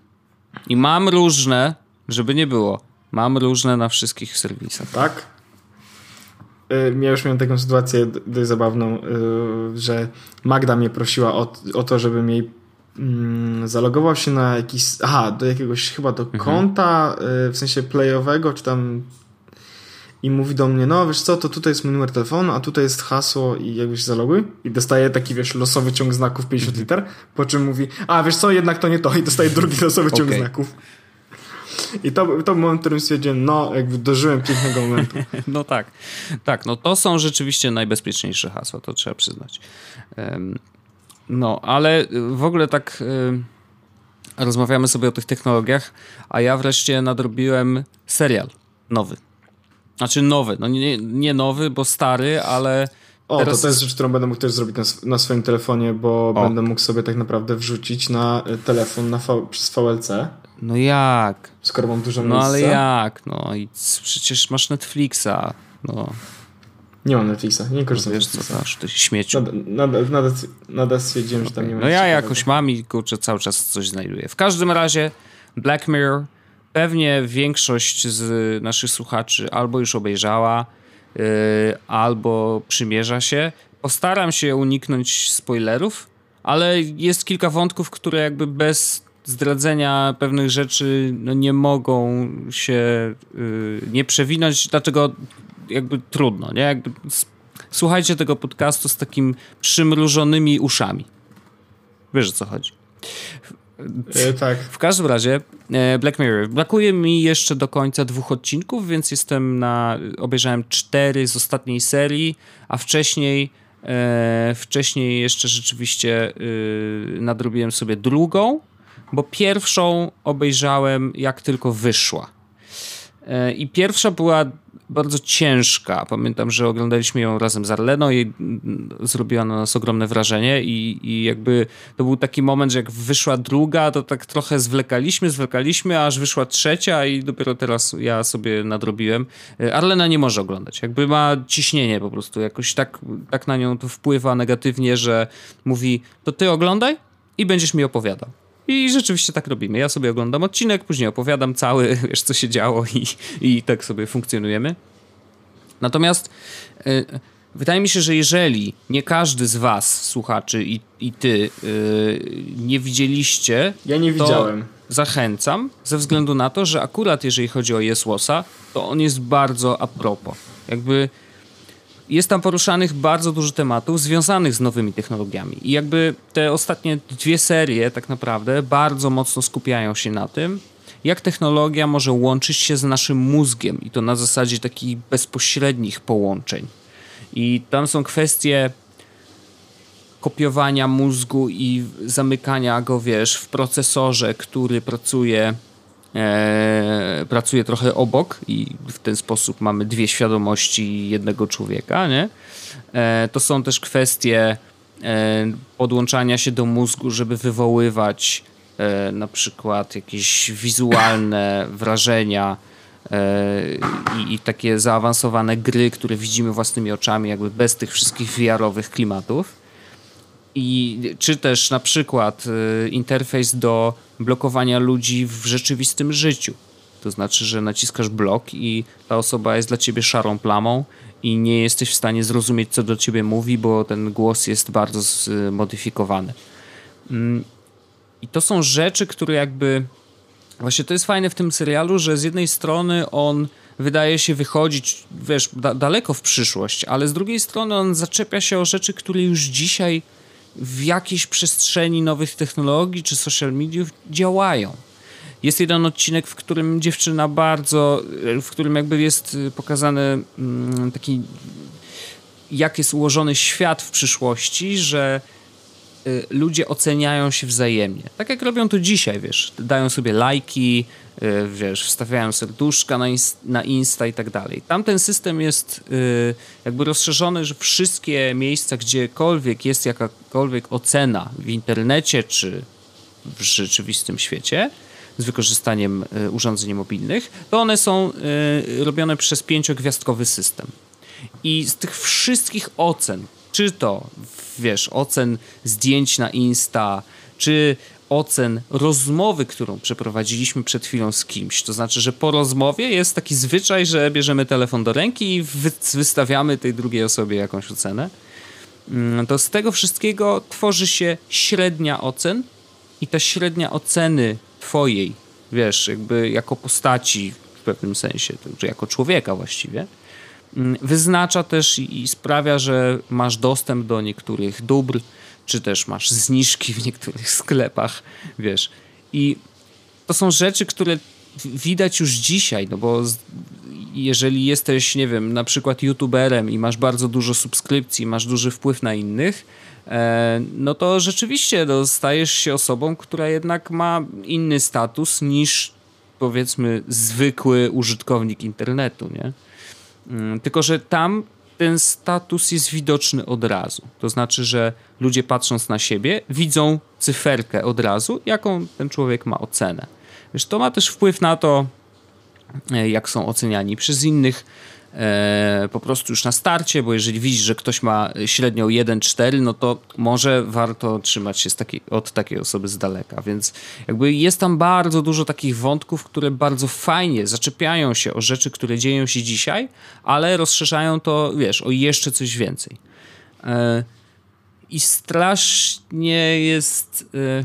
I mam różne, żeby nie było, mam różne na wszystkich serwisach. Tak? Y, ja już miałem taką sytuację dość zabawną, y, że Magda mnie prosiła o, o to, żebym jej mm, zalogował się na jakiś, aha, do jakiegoś chyba do mhm. konta, y, w sensie playowego, czy tam i mówi do mnie, no wiesz co, to tutaj jest mój numer telefonu, a tutaj jest hasło i jakbyś zaloguj i dostaje taki, wiesz, losowy ciąg znaków 50 mhm. liter, po czym mówi, a wiesz co, jednak to nie to i dostaje drugi losowy ciąg okay. znaków. I to, to był moment, w którym stwierdziłem, no, jakby dożyłem pięknego momentu. No tak, tak, no to są rzeczywiście najbezpieczniejsze hasła, to trzeba przyznać. Um, no, ale w ogóle tak y, rozmawiamy sobie o tych technologiach, a ja wreszcie nadrobiłem serial nowy. Znaczy nowy, no nie, nie nowy, bo stary, ale... O, teraz... to, to jest rzecz, którą będę mógł też zrobić na, na swoim telefonie, bo o. będę mógł sobie tak naprawdę wrzucić na y, telefon na v, przez VLC. No jak? Skoro mam dużo No ale jak? No i przecież masz Netflixa. No. Nie mam Netflixa, nie korzystam no, wiesz, z Netflixa. Co, ty śmieciu. Nadal, stwierdziłem, okay. że tam nie ma No ja jakoś mam i kurczę, cały czas coś znajduję. W każdym razie Black Mirror pewnie większość z naszych słuchaczy albo już obejrzała, yy, albo przymierza się. Postaram się uniknąć spoilerów, ale jest kilka wątków, które jakby bez zdradzenia pewnych rzeczy no, nie mogą się yy, nie przewinąć, dlaczego jakby trudno, nie? Jakby słuchajcie tego podcastu z takim przymrużonymi uszami. Wiesz o co chodzi. E, tak. W każdym razie e, Black Mirror. Brakuje mi jeszcze do końca dwóch odcinków, więc jestem na. Obejrzałem cztery z ostatniej serii, a wcześniej. E, wcześniej jeszcze rzeczywiście e, nadrobiłem sobie drugą, bo pierwszą obejrzałem jak tylko wyszła. E, I pierwsza była bardzo ciężka. Pamiętam, że oglądaliśmy ją razem z Arleną i zrobiła na nas ogromne wrażenie i, i jakby to był taki moment, że jak wyszła druga, to tak trochę zwlekaliśmy, zwlekaliśmy, aż wyszła trzecia i dopiero teraz ja sobie nadrobiłem. E, Arlena nie może oglądać. Jakby ma ciśnienie po prostu. Jakoś tak, tak na nią to wpływa negatywnie, że mówi, to ty oglądaj i będziesz mi opowiadał. I rzeczywiście tak robimy. Ja sobie oglądam odcinek, później opowiadam cały, wiesz, co się działo i, i tak sobie funkcjonujemy. Natomiast y, wydaje mi się, że jeżeli nie każdy z was, słuchaczy i, i ty, y, nie widzieliście... Ja nie widziałem. Zachęcam, ze względu na to, że akurat jeżeli chodzi o Jesłosa, to on jest bardzo a propos. Jakby jest tam poruszanych bardzo dużo tematów związanych z nowymi technologiami. I jakby te ostatnie dwie serie tak naprawdę bardzo mocno skupiają się na tym, jak technologia może łączyć się z naszym mózgiem i to na zasadzie takich bezpośrednich połączeń. I tam są kwestie kopiowania mózgu i zamykania go, wiesz, w procesorze, który pracuje e, pracuje trochę obok i w ten sposób mamy dwie świadomości jednego człowieka, nie? E, to są też kwestie e, podłączania się do mózgu, żeby wywoływać na przykład jakieś wizualne wrażenia i, i, takie zaawansowane gry, które widzimy własnymi oczami, jakby bez tych wszystkich VR-owych klimatów. I czy też na przykład y, interfejs do blokowania ludzi w rzeczywistym życiu. To znaczy, że naciskasz blok i ta osoba jest dla ciebie szarą plamą i nie jesteś w stanie zrozumieć, co do ciebie mówi, bo ten głos jest bardzo zmodyfikowany. Mm, I to są rzeczy, które jakby. Właśnie to jest fajne w tym serialu, że z jednej strony on wydaje się wychodzić, wiesz, da daleko w przyszłość, ale z drugiej strony on zaczepia się o rzeczy, które już dzisiaj w jakiejś przestrzeni nowych technologii czy social mediów działają. Jest jeden odcinek, w którym dziewczyna bardzo, w którym jakby jest pokazany mm, taki, jak jest ułożony świat w przyszłości, że ludzie oceniają się wzajemnie. Tak jak robią to dzisiaj, wiesz, dają sobie lajki, Y, wiesz, wstawiają serduszka na, inst na Insta i tak dalej. Tamten system jest y, jakby rozszerzony, że wszystkie miejsca, gdziekolwiek jest jakakolwiek ocena w internecie czy w rzeczywistym świecie z wykorzystaniem y, urządzeń mobilnych, to one są robione przez pięciogwiazdkowy system. I z tych wszystkich ocen, czy to, wiesz, ocen zdjęć na Insta, czy ocen rozmowy, którą przeprowadziliśmy przed chwilą z kimś. To znaczy, że po rozmowie jest taki zwyczaj, że bierzemy telefon do ręki i wy wystawiamy tej drugiej osobie jakąś ocenę. Mm, to z tego wszystkiego tworzy się średnia ocen i ta średnia oceny twojej, wiesz, jakby jako postaci w pewnym sensie, czy jako człowieka właściwie, wyznacza też i sprawia, że masz dostęp do niektórych dóbr, czy też masz zniżki w niektórych sklepach, wiesz. I to są rzeczy, które widać już dzisiaj, no bo jeżeli jesteś, nie wiem, na przykład youtuberem i masz bardzo dużo subskrypcji, masz duży wpływ na innych, e, no to rzeczywiście no, stajesz się osobą, która jednak ma inny status niż powiedzmy zwykły użytkownik internetu, nie? Mm, tylko, że tam ten status jest widoczny od razu. To znaczy, że ludzie patrząc na siebie, widzą cyferkę od razu, jaką ten człowiek ma ocenę. Wiesz, to ma też wpływ na to, e, jak są oceniani przez innych po prostu już na starcie, bo jeżeli widzisz, że ktoś ma średnią 1-4, no to może warto trzymać się od takiej osoby z daleka. Więc jakby jest tam bardzo dużo takich wątków, które bardzo fajnie zaczepiają się o rzeczy, które dzieją się dzisiaj, ale rozszerzają to, wiesz, o jeszcze coś więcej. E, I strasznie jest e,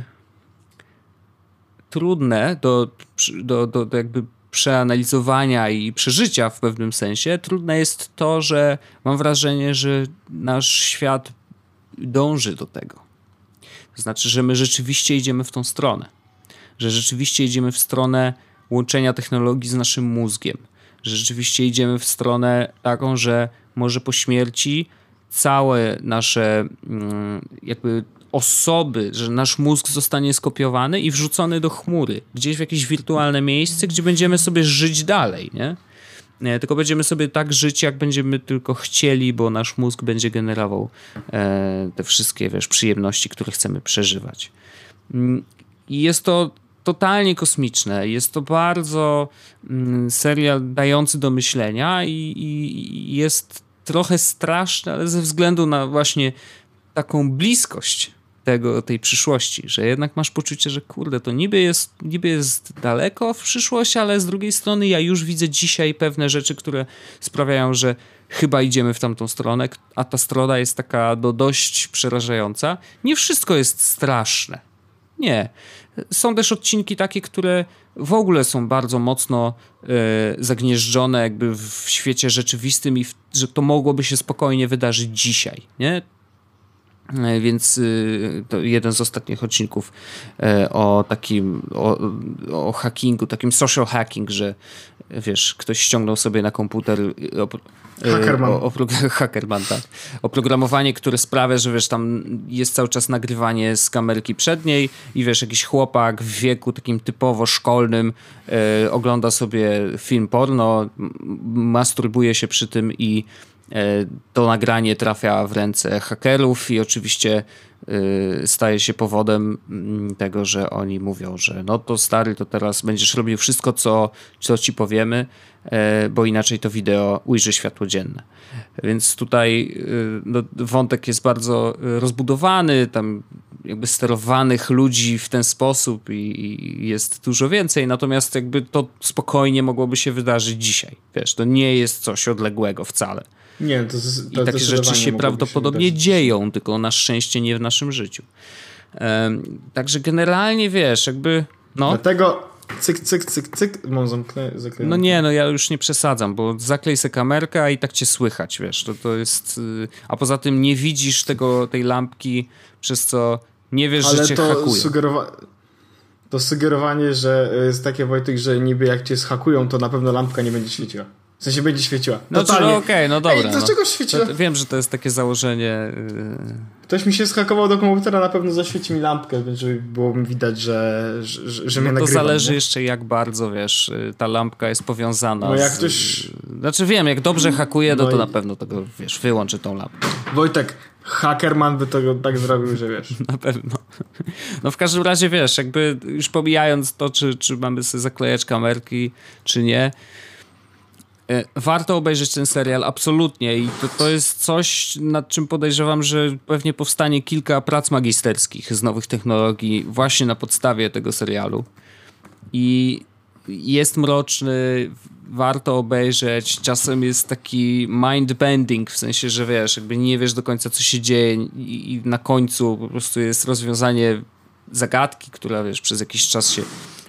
trudne do, do, do, do jakby przeanalizowania i przeżycia w pewnym sensie, trudne jest to, że mam wrażenie, że nasz świat dąży do tego. To znaczy, że my rzeczywiście idziemy w tą stronę. Że rzeczywiście idziemy w stronę łączenia technologii z naszym mózgiem. Że rzeczywiście idziemy w stronę taką, że może po śmierci całe nasze mm, jakby osoby, że nasz mózg zostanie skopiowany i wrzucony do chmury, gdzieś w jakieś wirtualne miejsce, gdzie będziemy sobie żyć dalej, nie? nie tylko będziemy sobie tak żyć, jak będziemy tylko chcieli, bo nasz mózg będzie generował e, te wszystkie, wiesz, przyjemności, które chcemy przeżywać. Mm, I jest to totalnie kosmiczne. Jest to bardzo mm, serial dający do myślenia i, i, jest trochę straszny, ale ze względu na właśnie taką bliskość tego, tej przyszłości, że jednak masz poczucie, że kurde, to niby jest, niby jest daleko w przyszłości, ale z drugiej strony ja już widzę dzisiaj pewne rzeczy, które sprawiają, że chyba idziemy w tamtą stronę, a ta strona jest taka no, dość przerażająca. Nie wszystko jest straszne. Nie. Są też odcinki takie, które w ogóle są bardzo mocno e, zagnieżdżone jakby w świecie rzeczywistym i w, że to mogłoby się spokojnie wydarzyć dzisiaj, nie? E, więc y, to jeden z ostatnich odcinków e, o takim, o, o hackingu, takim social hacking, że wiesz, ktoś ściągnął sobie na komputer e, Hackerman. O, o, Hackerman, tak. Oprogramowanie, które sprawia, że wiesz, tam jest cały czas nagrywanie z kamerki przedniej i wiesz, jakiś chłopak w wieku takim typowo szkolnym e, ogląda sobie film porno, masturbuje się przy tym i to nagranie trafia w ręce hakerów i oczywiście e, staje się powodem mm, tego, że oni mówią, że no to stary, to teraz będziesz robił wszystko, co, co ci powiemy, e, bo inaczej to wideo ujrzy światło dzienne. Więc tutaj no, wątek jest bardzo rozbudowany, tam jakby sterowanych ludzi w ten sposób i, i, jest dużo więcej, natomiast jakby to spokojnie mogłoby się wydarzyć dzisiaj. Wiesz, to nie jest coś odległego wcale. Nie, to, to I takie rzeczy się prawdopodobnie się dzieją, tylko na szczęście nie w naszym życiu. Um, także generalnie wiesz, jakby. No. Dlatego cyk, cyk, cyk, cyk, mam zamknę, No nie, no ja już nie przesadzam, bo zaklej se kamerkę i tak cię słychać, wiesz, to, to jest... Y, a poza tym nie widzisz tego, tej lampki, przez co nie wiesz, Ale że cię to. Sugerowa to sugerowanie, że jest takie, Wojtek, że niby jak cię schakują, to na pewno lampka nie będzie świeciła. W sensie będzie świeciła. No, no okej, okay, no dobra. Ej, dlaczego no. świeciła? Wiem, że to jest takie założenie. Yy... Ktoś mi się schakował do komputera, na pewno zaświeci mi lampkę, żeby było mi widać, że, że, że mnie no to nagrywa. To zależy nie? jeszcze jak bardzo, wiesz, y, ta lampka jest powiązana No jak z... ktoś... Znaczy wiem, jak dobrze hakuje, no, no to i... na pewno tego, wiesz, wyłączy tą lampkę. Wojtek, Hackerman by tego tak zrobił, że wiesz. Na pewno. No w każdym razie wiesz, jakby już pomijając to, czy, czy mamy sobie zaklejać kamerki, czy nie, warto obejrzeć ten serial, absolutnie. I to, to jest coś, nad czym podejrzewam, że pewnie powstanie kilka prac magisterskich z nowych technologii właśnie na podstawie tego serialu. I jest mroczny, warto obejrzeć. Czasem jest taki mind-bending, w sensie, że wiesz, jakby nie wiesz do końca, co się dzieje i, i na końcu po prostu jest rozwiązanie zagadki, która, wiesz, przez jakiś czas się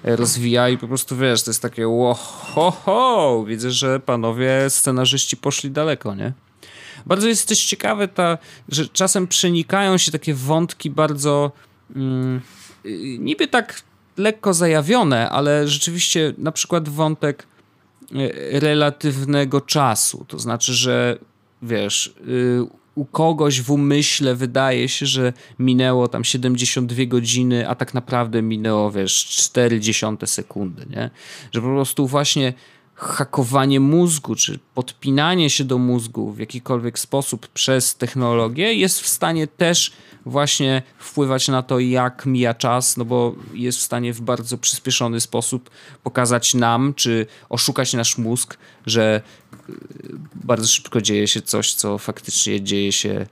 rozwija i po prostu wiesz, to jest takie ho, ho, widzę, że panowie scenarzyści poszli daleko, nie? Bardzo jest też ciekawe ta, że czasem przenikają się takie wątki bardzo mm, niby tak lekko zajawione, ale rzeczywiście na przykład wątek e, relatywnego czasu, to znaczy, że wiesz, y, u kogoś w umyśle wydaje się, że minęło tam 72 godziny, a tak naprawdę minęło, wiesz, 40 sekundy, nie? Że po prostu właśnie hakowanie mózgu, czy podpinanie się do mózgu w jakikolwiek sposób przez technologię jest w stanie też właśnie wpływać na to, jak mija czas, no bo jest w stanie w bardzo przyspieszony sposób pokazać nam, czy oszukać nasz mózg, że y, bardzo szybko dzieje się coś, co faktycznie dzieje się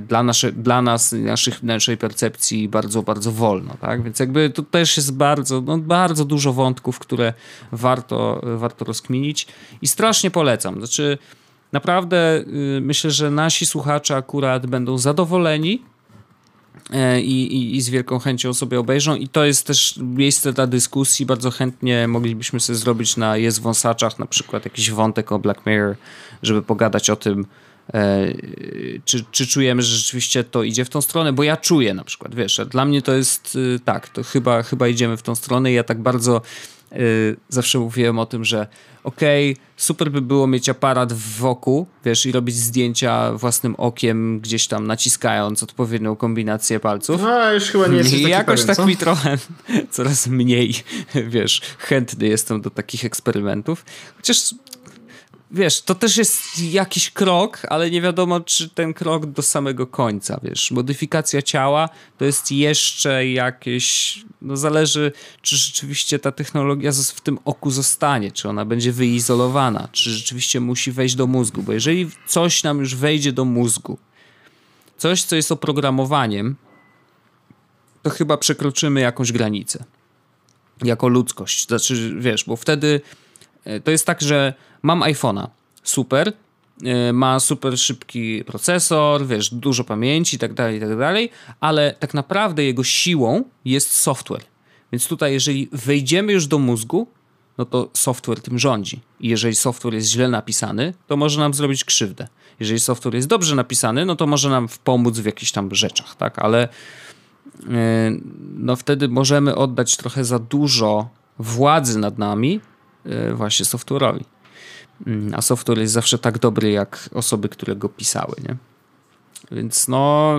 dla, nasze, dla nas, naszych, naszej percepcji bardzo, bardzo wolno, tak? Więc jakby tu też jest bardzo, no bardzo dużo wątków, które warto, warto rozkminić i strasznie polecam. Znaczy, Naprawdę y, myślę, że nasi słuchacze akurat będą zadowoleni e, i, i, i, z wielką chęcią sobie obejrzą i to jest też miejsce dla dyskusji. Bardzo chętnie moglibyśmy sobie zrobić na Jest Wąsaczach na przykład jakiś wątek o Black Mirror, żeby pogadać o tym, e, czy, czy czujemy, że rzeczywiście to idzie w tą stronę, bo ja czuję na przykład, wiesz, dla mnie to jest y, tak, to chyba, chyba idziemy w tą stronę i ja tak bardzo y, zawsze mówiłem o tym, że okej, okay, super by było mieć aparat wokół, wiesz, i robić zdjęcia własnym okiem, gdzieś tam naciskając odpowiednią kombinację palców. No, już chyba nie jest I jakoś pewien, tak co? mi trochę coraz mniej, wiesz, chętny jestem do takich eksperymentów. Chociaż wiesz, to też jest jakiś krok, ale nie wiadomo, czy ten krok do samego końca, wiesz. Modyfikacja ciała to jest jeszcze jakieś, no zależy, czy rzeczywiście ta technologia w tym oku zostanie, czy ona będzie wyizolowana, czy rzeczywiście musi wejść do mózgu, bo jeżeli coś nam już wejdzie do mózgu, coś, co jest oprogramowaniem, to chyba przekroczymy jakąś granicę. Jako ludzkość. Znaczy, wiesz, bo wtedy to jest tak, że mam iPhone'a, super, e, ma super szybki procesor, wiesz, dużo pamięci i tak dalej, i tak dalej, ale tak naprawdę jego siłą jest software. Więc tutaj, jeżeli wejdziemy już do mózgu, no to software tym rządzi. I jeżeli software jest źle napisany, to może nam zrobić krzywdę. Jeżeli software jest dobrze napisany, no to może nam pomóc w jakichś tam rzeczach, tak? Ale e, no wtedy możemy oddać trochę za dużo władzy nad nami e, właśnie software'owi. Mm, a software jest zawsze tak dobry, jak osoby, które go pisały, nie? Więc no,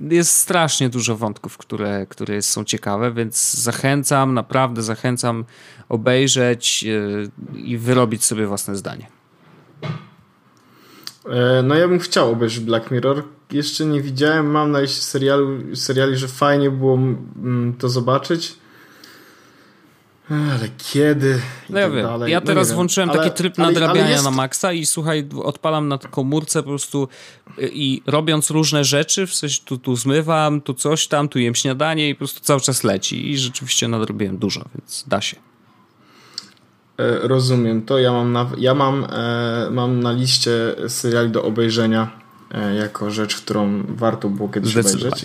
jest strasznie dużo wątków, które, które są ciekawe, więc zachęcam, naprawdę zachęcam obejrzeć e, i wyrobić sobie własne zdanie. E, no ja bym chciał obejrzeć Black Mirror. Jeszcze nie widziałem, mam na liście serialu, seriali, że fajnie było to zobaczyć. Ale kiedy? no ja tak wiem. Dalej. Ja no teraz włączyłem taki tryb ale, nadrabiania ale jest... na maksa i słuchaj, odpalam na komórce po prostu y, i robiąc różne rzeczy, w sensie tu, tu zmywam, tu coś tam, tu jem śniadanie i po prostu cały czas leci. I rzeczywiście nadrobiłem dużo, więc da się. E, rozumiem to. Ja mam na, ja mam, e, mam na liście seriali do obejrzenia e, jako rzecz, którą warto było kiedyś obejrzeć.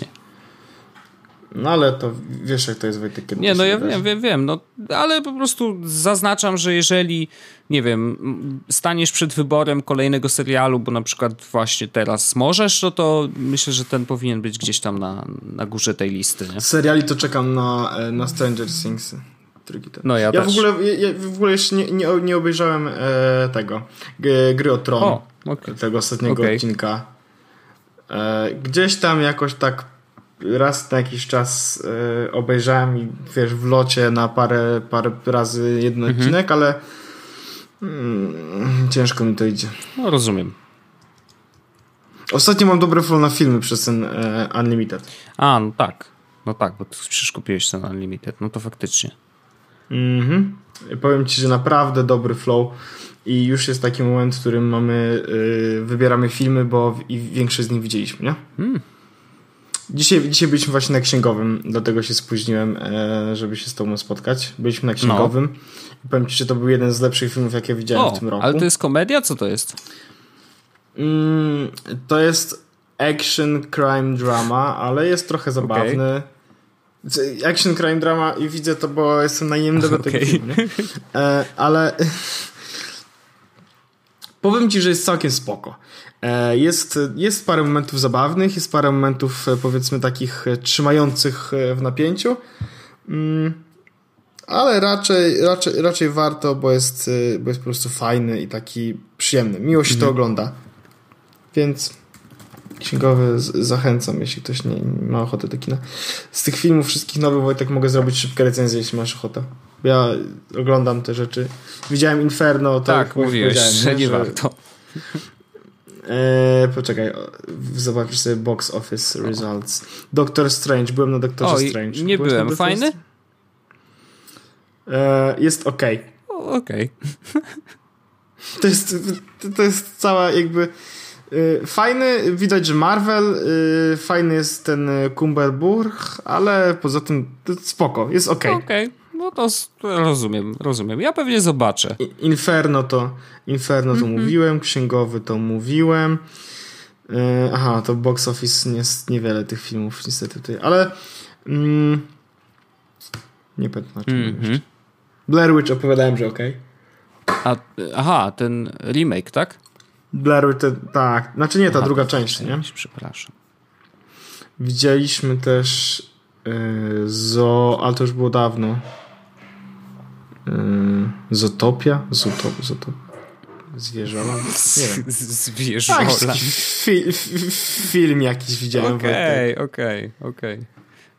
No ale to wiesz, jak to jest Wojtek, kiedy Nie, no ja wiem, wiem, wiem, no ale po prostu zaznaczam, że jeżeli, nie wiem, staniesz przed wyborem kolejnego serialu, bo na przykład właśnie teraz możesz, no to myślę, że ten powinien być gdzieś tam na, na górze tej listy. Nie? Seriali to czekam na, e, na Stranger Things. No ja, ja też. w ogóle, ja w ogóle jeszcze nie, nie, nie obejrzałem e, tego gry o Tron, o, okay. tego ostatniego okay. odcinka. E, gdzieś tam jakoś tak raz na jakiś czas y, obejrzałem i wiesz, w locie na parę, parę razy jeden mhm. odcinek, ale mm, ciężko mi to idzie. No rozumiem. Ostatnio mam dobre flow na filmy przez ten e, Unlimited. A, no tak. No tak, bo ty przecież kupiłeś ten Unlimited. No to faktycznie. Mhm. Powiem ci, że naprawdę dobry flow i już jest taki moment, w którym mamy, y, wybieramy filmy, bo i większość z nich widzieliśmy, nie? Hmm. Dzisiaj, dzisiaj byliśmy właśnie na księgowym, dlatego się spóźniłem, e, żeby się z tobą spotkać. Byliśmy na księgowym no. i powiem ci, że to był jeden z lepszych filmów, jakie widziałem o, w tym roku. Ale to jest komedia? Co to jest? Mm, to jest action, crime, drama, ale jest trochę zabawny. Okay. Action, crime, drama i widzę to, bo jestem na IMDb okay. tego filmu. E, ale powiem ci, że jest całkiem spoko. E, jest, jest parę momentów zabawnych, jest parę momentów e, powiedzmy takich e, trzymających w napięciu, mm, ale raczej, raczej, raczej warto, bo jest, bo jest po prostu fajny i taki przyjemny. Miło się mhm. to ogląda. Więc księgowy zachęcam, jeśli ktoś nie, nie, ma ochoty do kina. Z tych filmów wszystkich nowych Wojtek mogę zrobić szybkie recenzje, jeśli masz ochotę. Ja oglądam te rzeczy. Widziałem Inferno, to tak, mówiłeś, że nie warto. Eee, poczekaj, zobaczysz sobie box office results. Doctor Strange, byłem na Doctorze o, Strange. Nie Byłeś byłem, fajny? Eee, jest ok. Okej. Okay. To jest, to jest cała jakby e, fajny, widać, że Marvel, e, fajny jest ten Cumberburg, ale poza tym spoko, jest ok. Okay. No to rozumiem, rozumiem. Ja pewnie zobaczę. Inferno to, Inferno to mm -hmm. mówiłem, Księgowy to mówiłem. Yy, aha, to box office jest niewiele tych filmów niestety tutaj, ale mm, nie pamiętam mm -hmm. Blair Witch opowiadałem, że ok. A, aha, ten remake, tak? Blair Witch, tak. Znaczy nie, ta aha, druga część, nie? Przepraszam. Widzieliśmy też yy, Zo, ale to już było dawno. Yy, Zotopia? Zotop, Zotop. Zwierzola? Zwierzola. Tak, fi, film jakiś widziałem. Okej, okej, okej.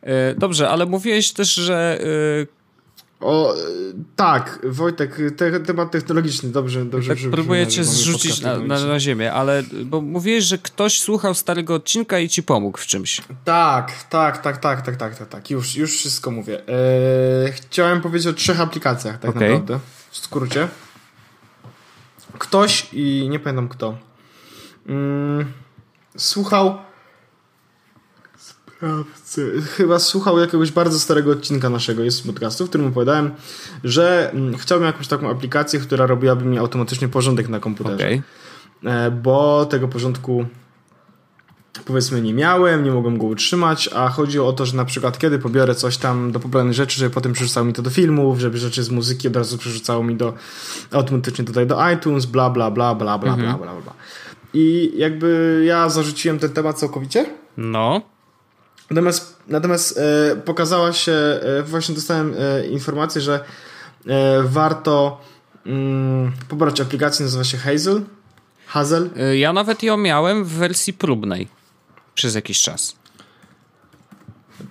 E, dobrze, ale mówiłeś też, że e, o, tak, Wojtek, te, temat technologiczny, dobrze, dobrze. Tak próbuję cię zrzucić na, na, na, ziemię, ale bo mówiłeś, że ktoś słuchał starego odcinka i ci pomógł w czymś. Tak, tak, tak, tak, tak, tak, tak, tak. Już, już wszystko mówię. Eee, chciałem powiedzieć o trzech aplikacjach, tak okay. naprawdę, w skrócie. Ktoś i nie pamiętam kto. Mm, słuchał Chyba słuchał jakiegoś bardzo starego odcinka naszego jest podcastu, w którym opowiadałem, że mm, chciałbym jakąś taką aplikację, która robiłaby mi automatycznie porządek na komputerze. Okay. E, bo tego porządku powiedzmy nie miałem, nie mogłem go utrzymać, a chodzi o to, że na przykład kiedy pobiorę coś tam do pobranych rzeczy, żeby potem przerzucało mi to do filmów, żeby rzeczy z muzyki od razu przerzucało mi do automatycznie tutaj do iTunes, bla bla bla bla bla mhm. bla bla bla. I jakby ja zarzuciłem ten temat całkowicie. No Natomiast, natomiast e, pokazała się, e, właśnie dostałem e, informację, że warto mm, pobrać aplikację, nazywa się Hazel. Hazel. Ja nawet ją miałem w wersji próbnej przez jakiś czas.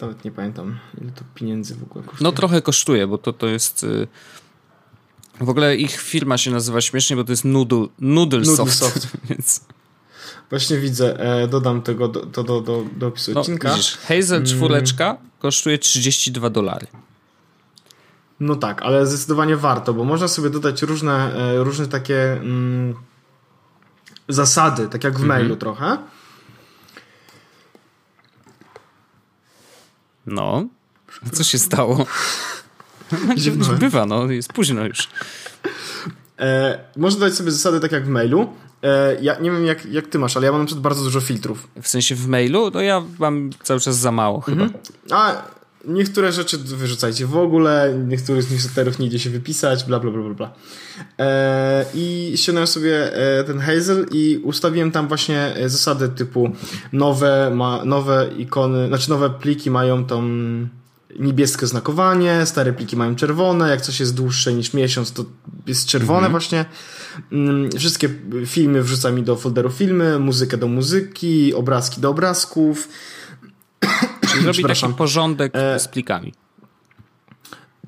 Nawet nie pamiętam, ile to pieniędzy w ogóle kosztuje. No trochę kosztuje, bo to, to jest... W ogóle ich firma się nazywa śmiesznie, bo to jest Noodle, Noodlesoft. Noodlesoft. Więc, Właśnie widzę, e, dodam tego do, to do, do, do opisu no, odcinka. widzisz, Hazel czwóreczka kosztuje 32 dolary. No tak, ale zdecydowanie warto, bo można sobie dodać różne, e, różne takie mm, zasady, tak jak w Mhm. mailu trochę. No. Co się stało? Ziewnąłem. Bywa, no, jest późno już. E, można dać sobie zasady tak jak w mailu. E, ja nie wiem jak, jak ty masz, ale ja mam na przykład bardzo dużo filtrów. W sensie w mailu, no ja mam cały czas za mało chyba. A niektóre rzeczy wyrzucajcie w ogóle, niektórych newsletterów nie idzie się wypisać, bla bla bla bla. bla. E, I ściągnąłem sobie e, ten Hazel i ustawiłem tam właśnie e, zasady typu nowe, ma, nowe ikony, znaczy nowe pliki mają tą niebieskie znakowanie, stare pliki mają czerwone, jak coś jest dłuższe niż miesiąc, to jest czerwone właśnie. Mm, Wszystkie filmy wrzuca mi do folderu filmy, muzykę do muzyki, obrazki do obrazków. Czyli robi taki porządek E, z plikami.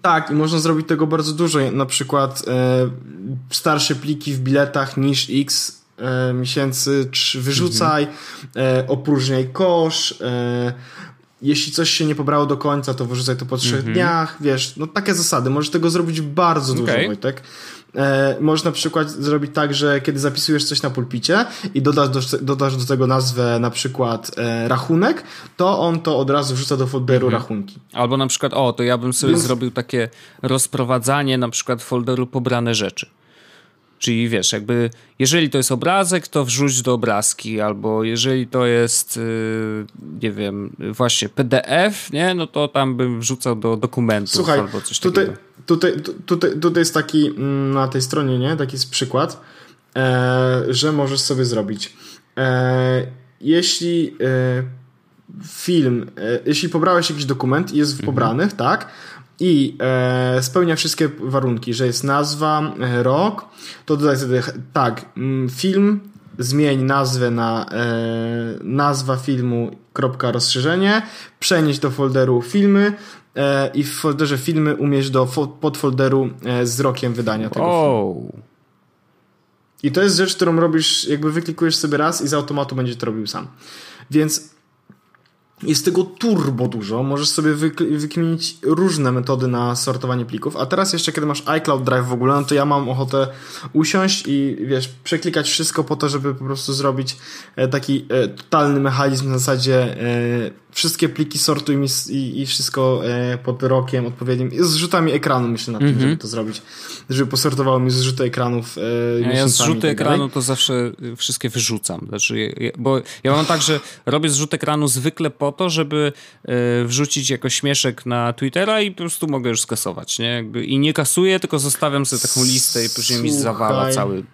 Tak, i można zrobić tego bardzo dużo. Na przykład e, starsze pliki w biletach niż X e, miesięcy wyrzucaj, e, opróżniaj kosz. E, jeśli coś się nie pobrało do końca, to wyrzucaj to po trzech dniach. Wiesz, no takie zasady. Możesz tego zrobić bardzo dużo, Okej. Wojtek. E, możesz na przykład zrobić tak, że kiedy zapisujesz coś na pulpicie i dodasz do, dodasz do tego nazwę na przykład e, rachunek, to on to od razu wrzuca do folderu rachunki. Albo na przykład, o, to ja bym sobie Więc- zrobił takie rozprowadzanie na przykład folderu pobrane rzeczy. Czyli wiesz, jakby jeżeli to jest obrazek, to wrzuć do obrazki, albo jeżeli to jest, yy, nie wiem, właśnie PDF, nie, no to tam bym wrzucał do dokumentów Słuchaj, albo coś tutaj, takiego. tutaj, tu- tutaj, tutaj jest taki mm, na tej stronie, nie? Taki jest przykład, e, że możesz sobie zrobić. E, jeśli e, film, jeśli pobrałeś jakiś dokument i jest w pobranych, tak? I e, spełnia wszystkie warunki, że jest nazwa, e, rok, to dodaj sobie tak, mm, film, zmień nazwę na e, nazwa filmu, kropka rozszerzenie, przenieść do folderu filmy e, i w folderze filmy umieść do fo- podfolderu e, z rokiem wydania tego filmu. O, I to jest rzecz, którą robisz, jakby wyklikujesz sobie raz i z automatu będzie to robił sam. Więc jest tego turbo dużo. Możesz sobie wykminić różne metody na sortowanie plików. A teraz jeszcze, kiedy masz iCloud Drive w ogóle, no to ja mam ochotę usiąść i wiesz, przeklikać wszystko po to, żeby po prostu zrobić e, taki e, totalny mechanizm na zasadzie e, wszystkie pliki sortuj mi i, wszystko pod rokiem odpowiednim. Z rzutami ekranu myślę nad tym, żeby to zrobić. Żeby posortowało mi zrzuty ekranów e, ja, ja z miesiącami i rzutu tak dalej. ekranu to zawsze wszystkie wyrzucam. Znaczy, bo ja mam tak, że robię zrzut ekranu zwykle po to, żeby y, wrzucić jako śmieszek na Twittera i po prostu mogę już skasować, nie? Jakby, I nie kasuję, tylko zostawiam sobie taką listę i później mi Słuchaj. zawala cały,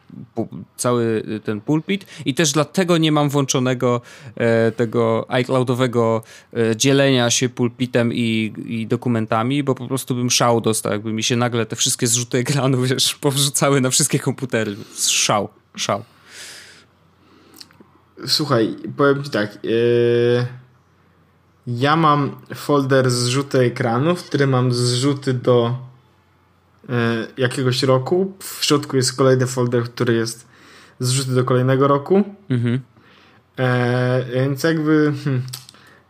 cały y, ten pulpit. I też dlatego nie mam włączonego e, tego iCloudowego e, dzielenia się pulpitem i, i dokumentami, bo po prostu bym szał dostał, jakby mi się nagle te wszystkie zrzuty ekranu, wiesz, powrzucały na wszystkie komputery. Szał, szał. Słuchaj, powiem ci tak. Yy, ja mam folder zrzuty ekranów, w którym mam zrzuty do yy, jakiegoś roku. W środku jest kolejny folder, który jest zrzuty do kolejnego roku. Mhm. E, więc jakby hmm,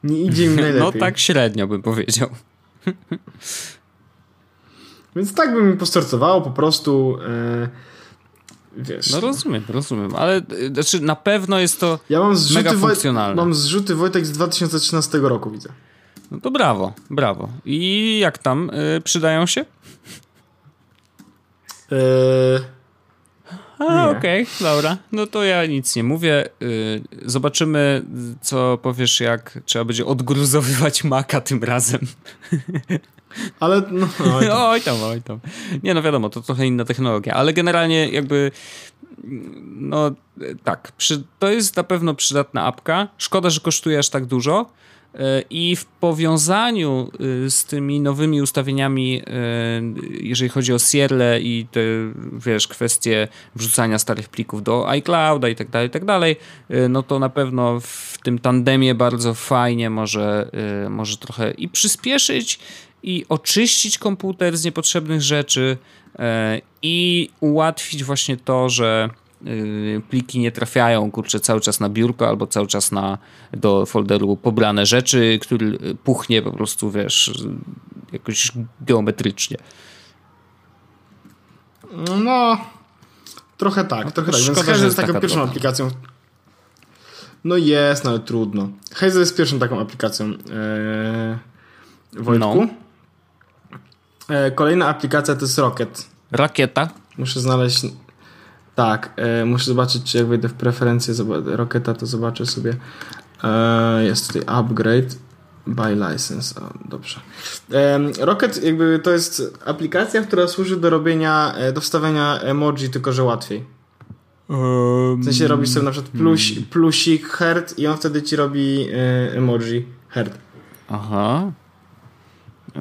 nie idzie mi najlepiej. No tak średnio bym powiedział. Więc tak by mi postartowało po prostu. E, wiesz. No rozumiem, rozumiem, ale y, znaczy na pewno jest to ja mam zrzuty, mega Woj- funkcjonalne. mam zrzuty Wojtek z 2013 roku, widzę. No to brawo, brawo. I jak tam y, przydają się? E, okej, okay, dobra. No to ja nic nie mówię. Y, zobaczymy, co powiesz, jak trzeba będzie odgruzowywać maka tym razem. Ale no, oj, tam. oj tam, oj tam. Nie no wiadomo, to trochę inna technologia, ale generalnie jakby no tak, przy, to jest na pewno przydatna apka. Szkoda, że kosztuje aż tak dużo. I w powiązaniu e, z tymi nowymi ustawieniami, e, jeżeli chodzi o Sierra i te, wiesz, kwestie wrzucania starych plików do iClouda i tak dalej, i tak dalej, no to na pewno w tym tandemie bardzo fajnie może, może trochę i przyspieszyć, i oczyścić komputer z niepotrzebnych rzeczy i ułatwić właśnie to, że Y, pliki nie trafiają, kurczę, cały czas na biurko albo cały czas na, do folderu pobrane rzeczy, który puchnie po prostu, wiesz, jakoś geometrycznie. No, trochę tak, no, trochę tak. Więc jest taką pierwszą trochę. aplikacją. No jest, no ale trudno. Hazel jest pierwszą taką aplikacją. Eee, Wojtku. No. Eee, kolejna aplikacja to jest Rocket. Rakieta. Muszę znaleźć tak, e, muszę zobaczyć, czy jak wejdę w preferencje Rocketa, to zobaczę sobie. E, jest tutaj upgrade by license. O, dobrze. E, Rocket jakby to jest aplikacja, która służy do robienia, e, do wstawiania emoji, tylko że łatwiej. W sensie robisz sobie na przykład plus, hmm. plusik, heart i on wtedy ci robi e, emoji heart. Aha.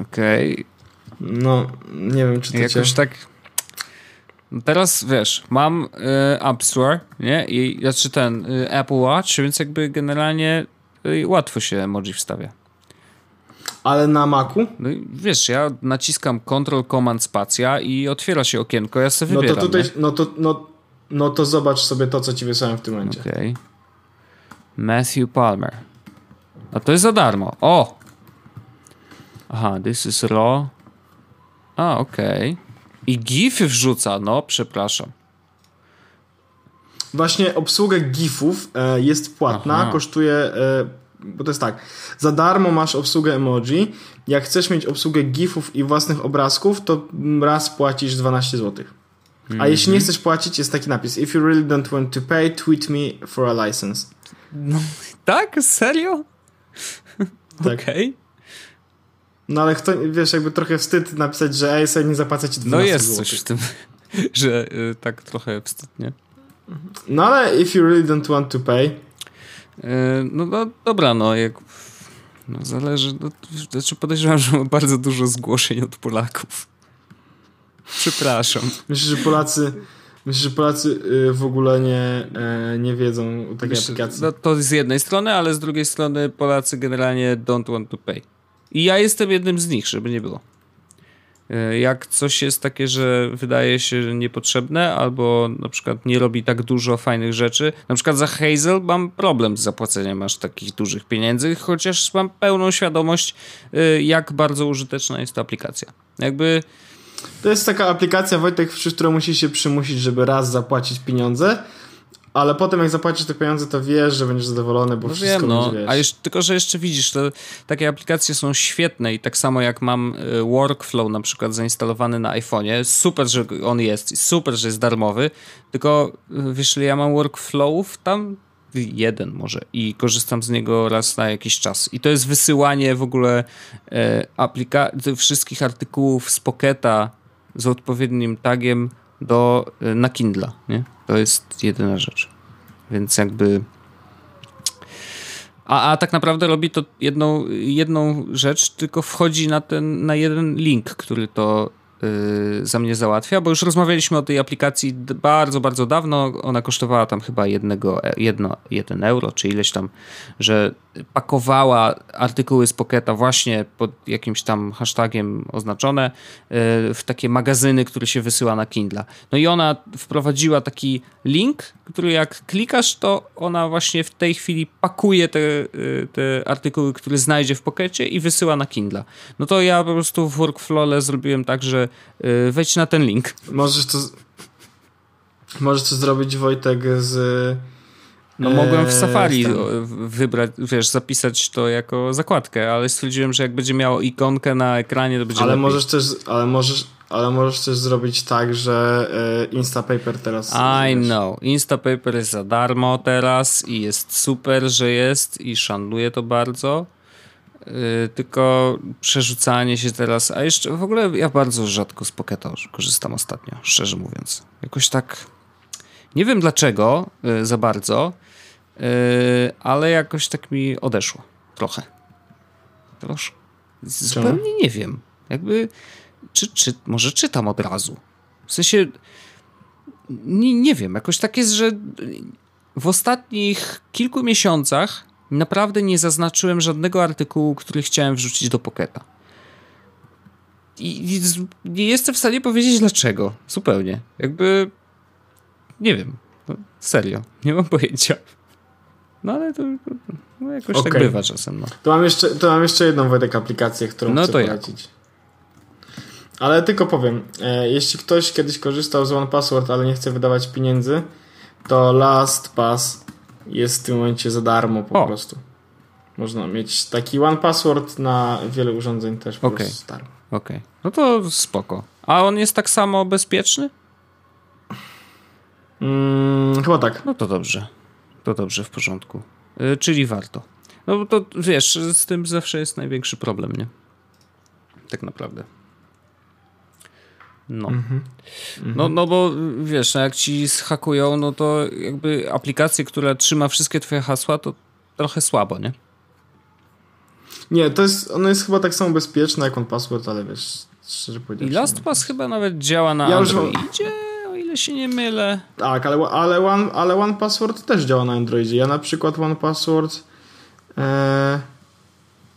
Okej. Okay. No, nie wiem, czy to Jakoś cię... tak Teraz wiesz, mam y, App Store, nie? I znaczy ten y, Apple Watch, więc jakby generalnie y, łatwo się emoji wstawia. Ale na Macu? No wiesz, ja naciskam Ctrl Command Spacja i otwiera się okienko, ja sobie wybieram. No to tutaj, no to, no, no to zobacz sobie to, co ci wysłałem w tym momencie. Okej. Okay. Matthew Palmer. A to jest za darmo. O! Aha, this is raw. A, okej. Okay. I GIFy wrzuca, no przepraszam. Właśnie obsługa GIFów e, jest płatna, Aha. kosztuje, e, bo to jest tak, za darmo masz obsługę emoji, jak chcesz mieć obsługę GIFów i własnych obrazków, to raz płacisz 12 zł. A mm -hmm. jeśli nie chcesz płacić, jest taki napis: If you really don't want to pay, tweet me for a license. No, tak? Serio? Tak. Okej. Okay. No ale kto, wiesz, jakby trochę wstyd napisać, że ej, sobie nie zapłacę ci 12 No jest coś w tym, że y, tak trochę wstyd, nie? No ale if you really don't want to pay. Y, no, no dobra, no jak no, zależy, no, znaczy podejrzewam, że mam bardzo dużo zgłoszeń od Polaków. Przepraszam. Myślę, że Polacy Myślę, że Polacy y, w ogóle nie, e, nie wiedzą o takiej Myślę, aplikacji. No, to z jednej strony, ale z drugiej strony Polacy generalnie don't want to pay. I ja jestem jednym z nich, żeby nie było. E, jak coś jest takie, że wydaje się niepotrzebne, albo na przykład nie robi tak dużo fajnych rzeczy, na przykład za Hazel mam problem z zapłaceniem aż takich dużych pieniędzy, chociaż mam pełną świadomość, e, jak bardzo użyteczna jest ta aplikacja. Jakby. To jest taka aplikacja, Wojtek, przez którą musisz się przymusić, żeby raz zapłacić pieniądze, ale potem jak zapłacisz te pieniądze, to wiesz, że będziesz zadowolony, bo no wszystko wiem, no. A jeszcze, tylko, że jeszcze widzisz, to takie aplikacje są świetne i tak samo jak mam y, Workflow na przykład zainstalowany na iPhone'ie, super, że on jest super, że jest darmowy, tylko y, wiesz, ja mam Workflowów tam jeden może i korzystam z niego raz na jakiś czas. I to jest wysyłanie w ogóle e, aplika- wszystkich artykułów z Pocketa z odpowiednim tagiem do, e, na Kindle, nie? To jest jedyna rzecz. Więc jakby... A, a tak naprawdę robi to jedną, jedną rzecz, tylko wchodzi na ten, na jeden link, który to Y, za mnie załatwia, bo już rozmawialiśmy o tej aplikacji bardzo, bardzo dawno. Ona kosztowała tam chyba jednego, e, jedno, jeden euro, czy ileś tam, że pakowała artykuły z Pocketa właśnie pod jakimś tam hashtagiem oznaczone y, w takie magazyny, które się wysyła na Kindle. No i ona wprowadziła taki link, który jak klikasz, to ona właśnie w tej chwili pakuje te, y, te artykuły, które znajdzie w Pockecie i wysyła na Kindle. No to ja po prostu w workflow zrobiłem tak, że Y, wejdź na ten link. Możesz to, możesz to zrobić Wojtek z... No mogłem w Safari wybrać, wiesz, zapisać to jako zakładkę, ale stwierdziłem, że jak będzie miało ikonkę na ekranie, to będzie Ale lepiej. możesz też, ale możesz, Ale możesz też zrobić tak, że e, Instapaper teraz... I wiesz, know. Instapaper jest za darmo teraz i jest super, że jest i szanuję to bardzo. Yy, tylko przerzucanie się teraz, a jeszcze w ogóle ja bardzo rzadko z Pocketa korzystam ostatnio, szczerze mówiąc. Jakoś tak nie wiem dlaczego yy, za bardzo, yy, ale jakoś tak mi odeszło trochę. Troszkę. Zupełnie nie wiem. Jakby czy, czy może czytam od razu. W sensie nie, nie wiem, jakoś tak jest, że w ostatnich kilku miesiącach naprawdę nie zaznaczyłem żadnego artykułu, który chciałem wrzucić do Pocketa. I, I nie jestem w stanie powiedzieć dlaczego. Zupełnie. Jakby nie wiem. No, serio. Nie mam pojęcia. No ale to no, jakoś okay. tak bywa czasem. No. To, mam jeszcze, to mam jeszcze jedną Wojtek aplikację, którą No chcę to jak? polecić. Ale tylko powiem, e, jeśli ktoś kiedyś korzystał z OnePassword, ale nie chce wydawać pieniędzy, to LastPass jest w tym momencie za darmo po O. prostu. Można mieć taki OnePassword na wiele urządzeń też po Okej. prostu za darmo. Okej. No to spoko. A on jest tak samo bezpieczny? Mm, chyba tak. No to dobrze. To dobrze, w porządku. Y, czyli warto. No bo to wiesz, z tym zawsze jest największy problem, nie? Tak naprawdę. No. No, no bo wiesz, no jak ci zhakują, no to jakby aplikację, która trzyma wszystkie twoje hasła, to trochę słabo, nie? Nie, to jest, ono jest chyba tak samo bezpieczne jak OnePassword, ale wiesz, szczerze I powiedziawszy. LastPass chyba nawet działa na Ja już- Androidzie, o ile się nie mylę. Tak, ale, ale, one, ale OnePassword też działa na Androidzie. Ja na przykład OnePassword. E,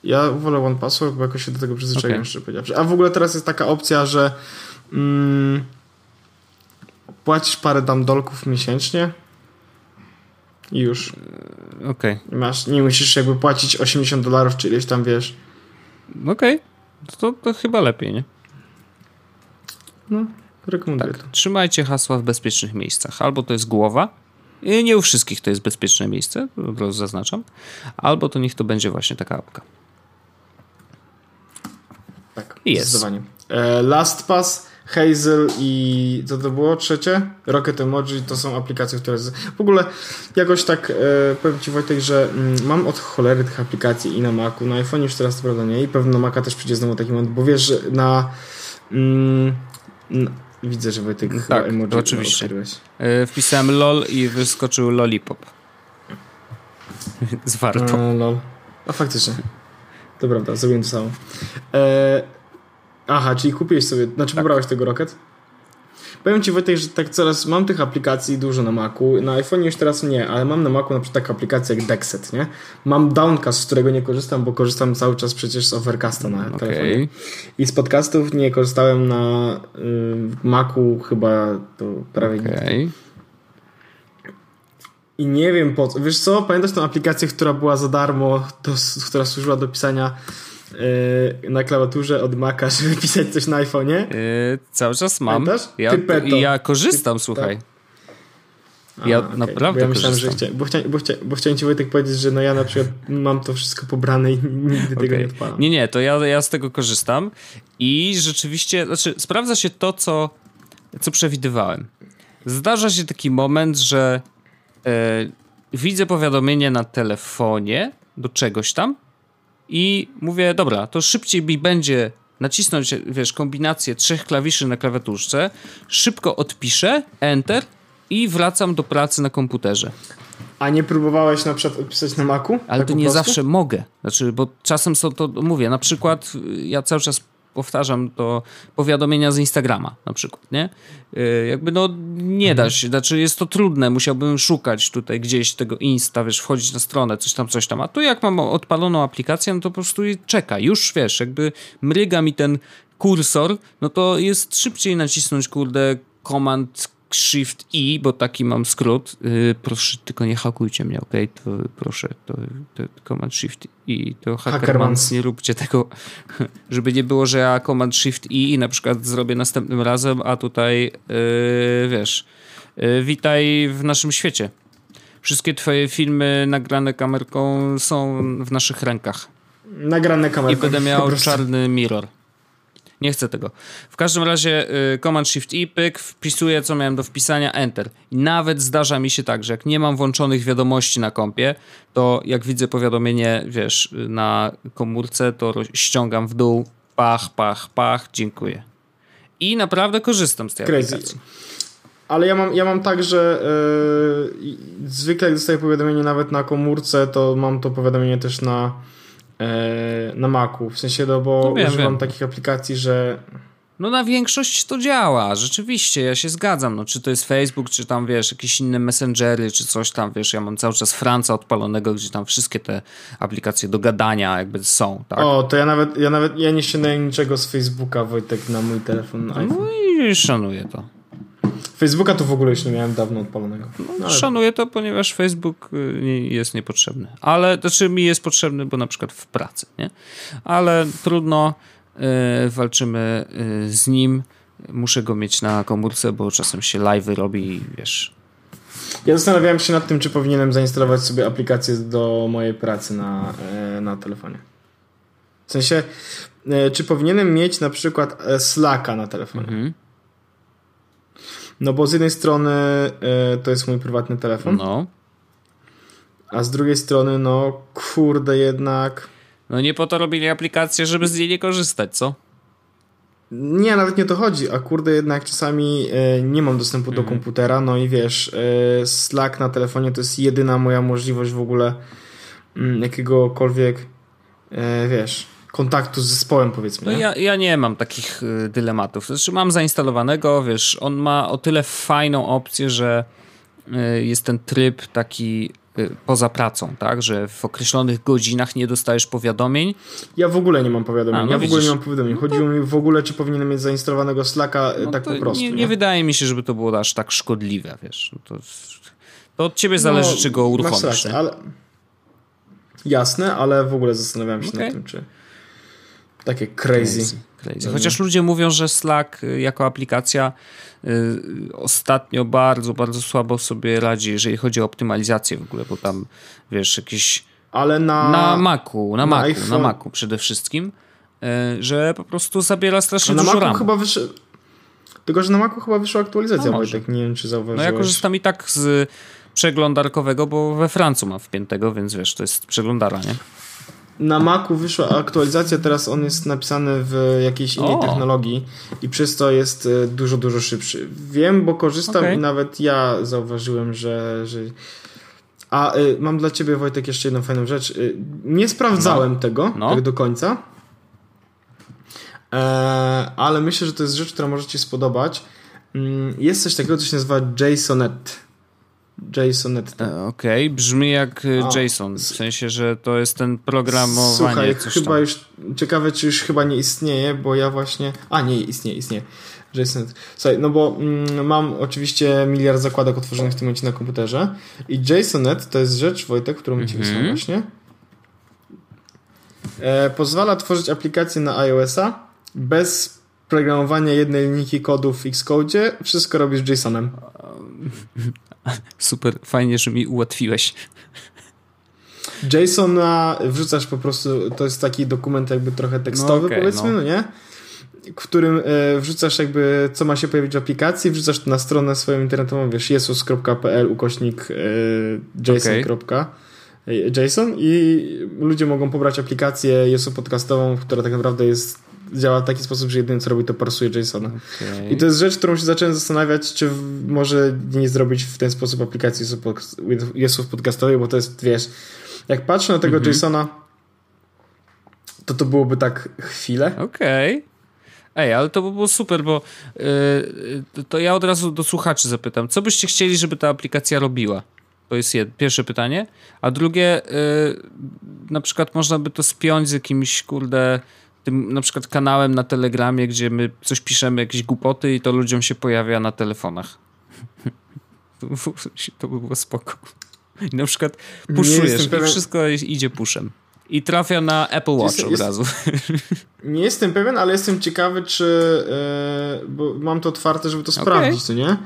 ja wolę OnePassword, bo jakoś się do tego przyzwyczaiłem, Okej. szczerze powiedziawszy. A w ogóle teraz jest taka opcja, że mm, płacisz parę tam dolków miesięcznie i już. Okej, Nie Masz, nie musisz jakby płacić 80 dolarów, czy ileś tam wiesz. okej. To, to chyba lepiej, nie? No, rekomenduję Tak. to. Trzymajcie hasła w bezpiecznych miejscach. Albo to jest głowa. I nie u wszystkich to jest bezpieczne miejsce, od razu zaznaczam. Albo to niech to będzie właśnie taka apka. Tak, Jest. zdecydowanie. E, LastPass, Hazel i co to było trzecie? Rocket Emoji to są aplikacje, które z... w ogóle jakoś tak e, powiem Ci Wojtek, że mm, mam od cholery tych aplikacji i na Macu, na iPhone już teraz to prawda nie i pewno na Maca też przyjdzie znowu taki moment, bo wiesz, że na mm, n- widzę, że Wojtek chyba Tak, emoji oczywiście. odkryłeś. Yy, wpisałem LOL i wyskoczył Lollipop. Więc warto. No, lol. A faktycznie. To prawda, zrobiłem to samo. E, aha, czyli kupiłeś sobie, znaczy pobrałeś tego Rocket? Powiem Ci Wojtek, że tak coraz mam tych aplikacji dużo na Macu. Na iPhone już teraz nie, ale mam na Macu na przykład taką aplikację jak Dexet, nie? Mam Downcast, z którego nie korzystam, bo korzystam cały czas przecież z Overcasta na telefonie. Okej. I z podcastów nie korzystałem na y, Macu chyba to prawie nigdy. Okej. I nie wiem po co. Wiesz co, pamiętasz tą aplikację, która była za darmo, to, która służyła do pisania na klawiaturze od Maca, żeby pisać coś na iPhone'ie? Yy, cały czas mam. Pamiętasz? Ja, ja korzystam, słuchaj. Ja okej. naprawdę bo ja myślałem, że korzystam. chcia, bo, chcia, bo, chcia, bo chciałem ci Wojtek powiedzieć, że no ja na przykład mam to wszystko pobrane i nigdy tego Okej. nie odpalam. Nie, nie, to ja, ja z tego korzystam i rzeczywiście, znaczy sprawdza się to, co, co przewidywałem. Zdarza się taki moment, że e, widzę powiadomienie na telefonie do czegoś tam i mówię, dobra, to szybciej mi będzie nacisnąć, wiesz, kombinację trzech klawiszy na klawiaturze, szybko odpiszę, enter i wracam do pracy na komputerze. A nie próbowałeś na przykład odpisać na Macu? Ale Tak to nie prostu? zawsze mogę. Znaczy, bo czasem są to, mówię, na przykład y, ja cały czas powtarzam to powiadomienia z Instagrama na przykład, nie? Y, Jakby no nie Mhm. da się, znaczy jest to trudne, musiałbym szukać tutaj gdzieś tego Insta, wiesz, wchodzić na stronę, coś tam, coś tam, a tu jak mam odpaloną aplikację, no to po prostu czeka, już wiesz, jakby mryga mi ten kursor, no to jest szybciej nacisnąć, kurde, Command Shift I, bo taki mam skrót. Yy, proszę, tylko nie hakujcie mnie, okej? To proszę, to, to Command Shift I, to Hackermans, nie róbcie tego, żeby nie było, że ja Command Shift I i na przykład zrobię następnym razem, a tutaj, yy, wiesz, yy, witaj w naszym świecie. Wszystkie twoje filmy nagrane kamerką są w naszych rękach. Nagrane I kamerką. będę po miał czarny mirror. Nie chcę tego. W każdym razie y, Command Shift i pyk, wpisuję co miałem do wpisania, Enter. I nawet zdarza mi się tak, że jak nie mam włączonych wiadomości na kompie, to jak widzę powiadomienie, wiesz, na komórce, to ściągam w dół, pach, pach, pach, dziękuję. I naprawdę korzystam z tej Crazy. aplikacji. Ale ja mam, ja mam tak, że yy, zwykle jak dostaję powiadomienie nawet na komórce, to mam to powiadomienie też na, na Macu. W sensie, no bo no wiem, używam wiem. takich aplikacji, że no na większość to działa, rzeczywiście, ja się zgadzam. No, czy to jest Facebook, czy tam wiesz, jakieś inne messengery, czy coś tam, wiesz, ja mam cały czas Franca odpalonego, gdzie tam wszystkie te aplikacje do gadania jakby są, tak? O, to ja nawet, ja nawet, ja nie ściągnąłem niczego z Facebooka, Wojtek, na mój telefon. No, no i szanuję to. Facebooka to w ogóle już nie miałem dawno odpalonego. No, ale... Szanuję to, ponieważ Facebook y, jest niepotrzebny. Ale, to znaczy mi jest potrzebny, bo na przykład w pracy, nie? Ale trudno E, walczymy e, z nim. Muszę go mieć na komórce, bo czasem się live robi, wiesz. Ja zastanawiałem się nad tym, czy powinienem zainstalować sobie aplikację do mojej pracy na, e, na telefonie. W sensie, czy powinienem mieć na przykład Slacka na telefonie. Mhm. No bo z jednej strony to jest mój prywatny telefon. No. A z drugiej strony, no kurde, jednak no nie po to robili aplikację, żeby z niej nie korzystać, co? Nie, nawet nie to chodzi, a kurde jednak czasami e, nie mam dostępu do mhm. komputera, no i wiesz, e, Slack na telefonie to jest jedyna moja możliwość w ogóle mm, jakiegokolwiek, wiesz, kontaktu z zespołem powiedzmy. No ja, ja nie mam takich dylematów, znaczy mam zainstalowanego, wiesz, on ma o tyle fajną opcję, że jest ten tryb taki Y, poza pracą, tak? Że w określonych godzinach nie dostajesz powiadomień. Ja w ogóle nie mam powiadomień. A, no ja widzisz. w ogóle nie mam powiadomień. No Chodziło mi w ogóle, czy powinienem mieć zainstalowanego Slacka y, no tak po prostu. Nie, nie, nie, wydaje mi się, żeby to było aż tak szkodliwe, wiesz. No to, to od ciebie zależy, no, czy go uruchomisz. Rację, ale... Jasne, ale w ogóle zastanawiałem się okay. nad tym, czy takie crazy. crazy. crazy. Chociaż ludzie mówią, że Slack y, jako aplikacja Y, ostatnio bardzo, bardzo słabo sobie radzi, jeżeli chodzi o optymalizację w ogóle, bo tam wiesz, jakieś. Ale na. Na Macu, na, na Macu, iPhone. na Macu przede wszystkim, y, że po prostu zabiera strasznie na dużo Macu chyba wyszło. Tylko, że na Macu chyba wyszła aktualizacja, no Wojtek, nie wiem czy zauważyłeś. No ja korzystam i tak z przeglądarkowego, bo we Francu mam wpiętego, więc wiesz, to jest przeglądara, nie? Na Macu wyszła aktualizacja, teraz on jest napisany w jakiejś innej o. technologii i przez to jest e, dużo, dużo szybszy. Wiem, bo korzystam okay. i nawet ja zauważyłem, że... że... A y, mam dla ciebie Wojtek jeszcze jedną fajną rzecz. Y, nie sprawdzałem no. tego no. tak do końca, e, ale myślę, że to jest rzecz, która może ci spodobać. Mm, jest coś takiego, co się nazywa JSONet. JSONet. E, okej, okay. brzmi jak e, JSON, w sensie, że to jest ten programowanie. Słuchaj, coś chyba tam. już, ciekawe czy już chyba nie istnieje, bo ja właśnie, a nie, istnieje, istnieje. JSONet. Słuchaj, no bo mm, mam oczywiście miliard zakładek otworzonych w tym momencie na komputerze i JSONet to jest rzecz, Wojtek, którą mm -hmm. ci wysłałem mhm. właśnie. E, pozwala tworzyć aplikacje na iOS-a bez programowania jednej linijki kodu w Xcode. Wszystko robisz JSONem. Super, fajnie, że mi ułatwiłeś. JSONa wrzucasz po prostu, to jest taki dokument jakby trochę tekstowy no okay, powiedzmy, no. no. nie? W którym e, wrzucasz jakby, co ma się pojawić w aplikacji, wrzucasz to na stronę swoją internetową, wiesz, jesus.pl ukośnik e, json. Okay. JSON i ludzie mogą pobrać aplikację JSON podcastową, która tak naprawdę jest działa w taki sposób, że jedyne co robi to parsuje JSON. Okay. I to jest rzecz, którą się zacząłem zastanawiać, czy może nie zrobić w ten sposób aplikacji JSON podcastowej, bo to jest, wiesz, jak patrzę na tego mm -hmm. JSONa, to to byłoby tak chwilę. Okej. Okay. Ej, ale to by było super, bo yy, to ja od razu do słuchaczy zapytam, co byście chcieli, żeby ta aplikacja robiła? To jest jed, pierwsze pytanie. A drugie, yy, na przykład można by to spiąć z jakimś, kurde, tym na przykład kanałem na Telegramie, gdzie my coś piszemy, jakieś głupoty i to ludziom się pojawia na telefonach. to by było spoko. I na przykład puszujesz i pewien... wszystko idzie puszem. I trafia na Apple Watch jest, od razu. Nie jestem pewien, ale jestem ciekawy, czy. Yy, bo mam to otwarte, żeby to okay. sprawdzić, co nie?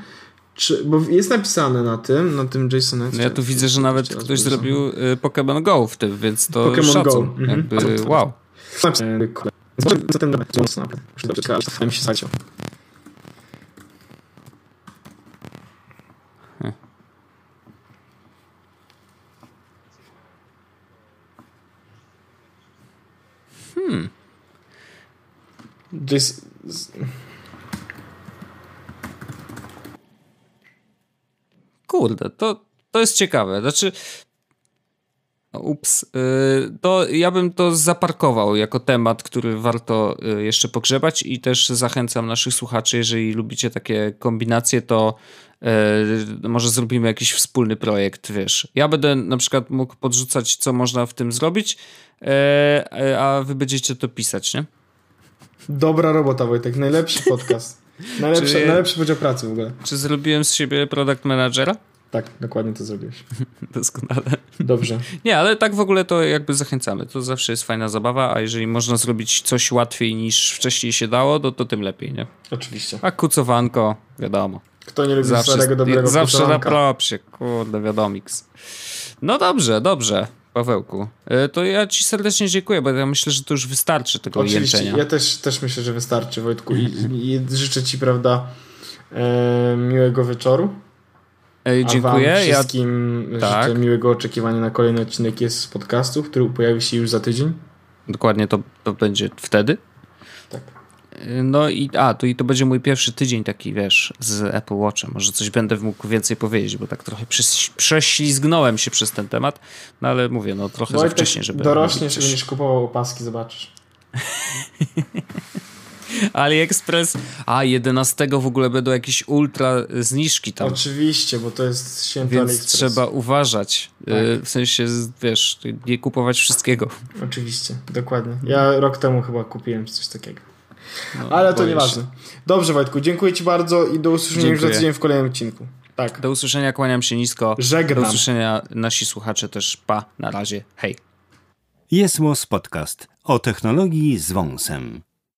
Czy, bo jest napisane na tym, na tym JSONie. No ja tu widzę, że nawet ktoś zrobił y, Pokémon Go w tym, więc to Pokémon Go. Mhm. Jakby, wow. Zatem dobra, to mocno naprawdę. Dobrze zaleciał. Hmm. Kurde, to, to jest ciekawe. Znaczy, ups, yy, to ja bym to zaparkował jako temat, który warto yy, jeszcze pogrzebać i też zachęcam naszych słuchaczy, jeżeli lubicie takie kombinacje, to yy, może zrobimy jakiś wspólny projekt, wiesz. Ja będę na przykład mógł podrzucać, co można w tym zrobić, a wy będziecie to pisać, nie? Dobra robota, Wojtek. Najlepszy podcast. Najlepszy, Czy- najlepszy podział pracy w ogóle. Czy zrobiłem z siebie product managera? Tak, dokładnie to zrobiłeś. Doskonale. Dobrze. Nie, ale tak w ogóle to jakby zachęcamy. To zawsze jest fajna zabawa, a jeżeli można zrobić coś łatwiej niż wcześniej się dało, to, to tym lepiej, nie? Oczywiście. A kucowanko, wiadomo. Kto nie lubi Zawsze, starego, dobrego zawsze na kucowanka? propsie, kurde, wiadomiks. No dobrze, dobrze, Pawełku. E, To ja ci serdecznie dziękuję, bo ja myślę, że to już wystarczy tego Oczywiście, jęczenia. ja też, też myślę, że wystarczy, Wojtku. I, i życzę ci, prawda, e, miłego wieczoru. Ej, A dziękuję. wam Ja, wszystkim tak. życzę miłego oczekiwania na kolejny odcinek jest z podcastu, który pojawi się już za tydzień. dokładnie to, to będzie wtedy. Tak. No i a, to i to będzie mój pierwszy tydzień taki, wiesz, z Apple Watchem. Może coś będę mógł więcej powiedzieć, bo tak trochę przes- prześlizgnąłem się przez ten temat, no ale mówię, no trochę za Wojtek, wcześnie, żeby dorośniesz będziesz kupował opaski, zobaczysz. AliExpress, a 11 w ogóle będą jakieś ultra zniżki tam. Oczywiście, bo to jest święto Więc AliExpress. trzeba uważać. Tak. Y, W sensie, wiesz, nie kupować wszystkiego. Oczywiście, dokładnie. Ja rok temu chyba kupiłem coś takiego. No, Ale to nieważne. się. Dobrze, Wojtku, dziękuję ci bardzo i do usłyszenia już za Dziękuję. tydzień w kolejnym odcinku. Tak. Do usłyszenia, kłaniam się nisko. Do Żegnam. usłyszenia nasi słuchacze też. Pa, na razie. Hej. Jest Podcast o technologii z wąsem.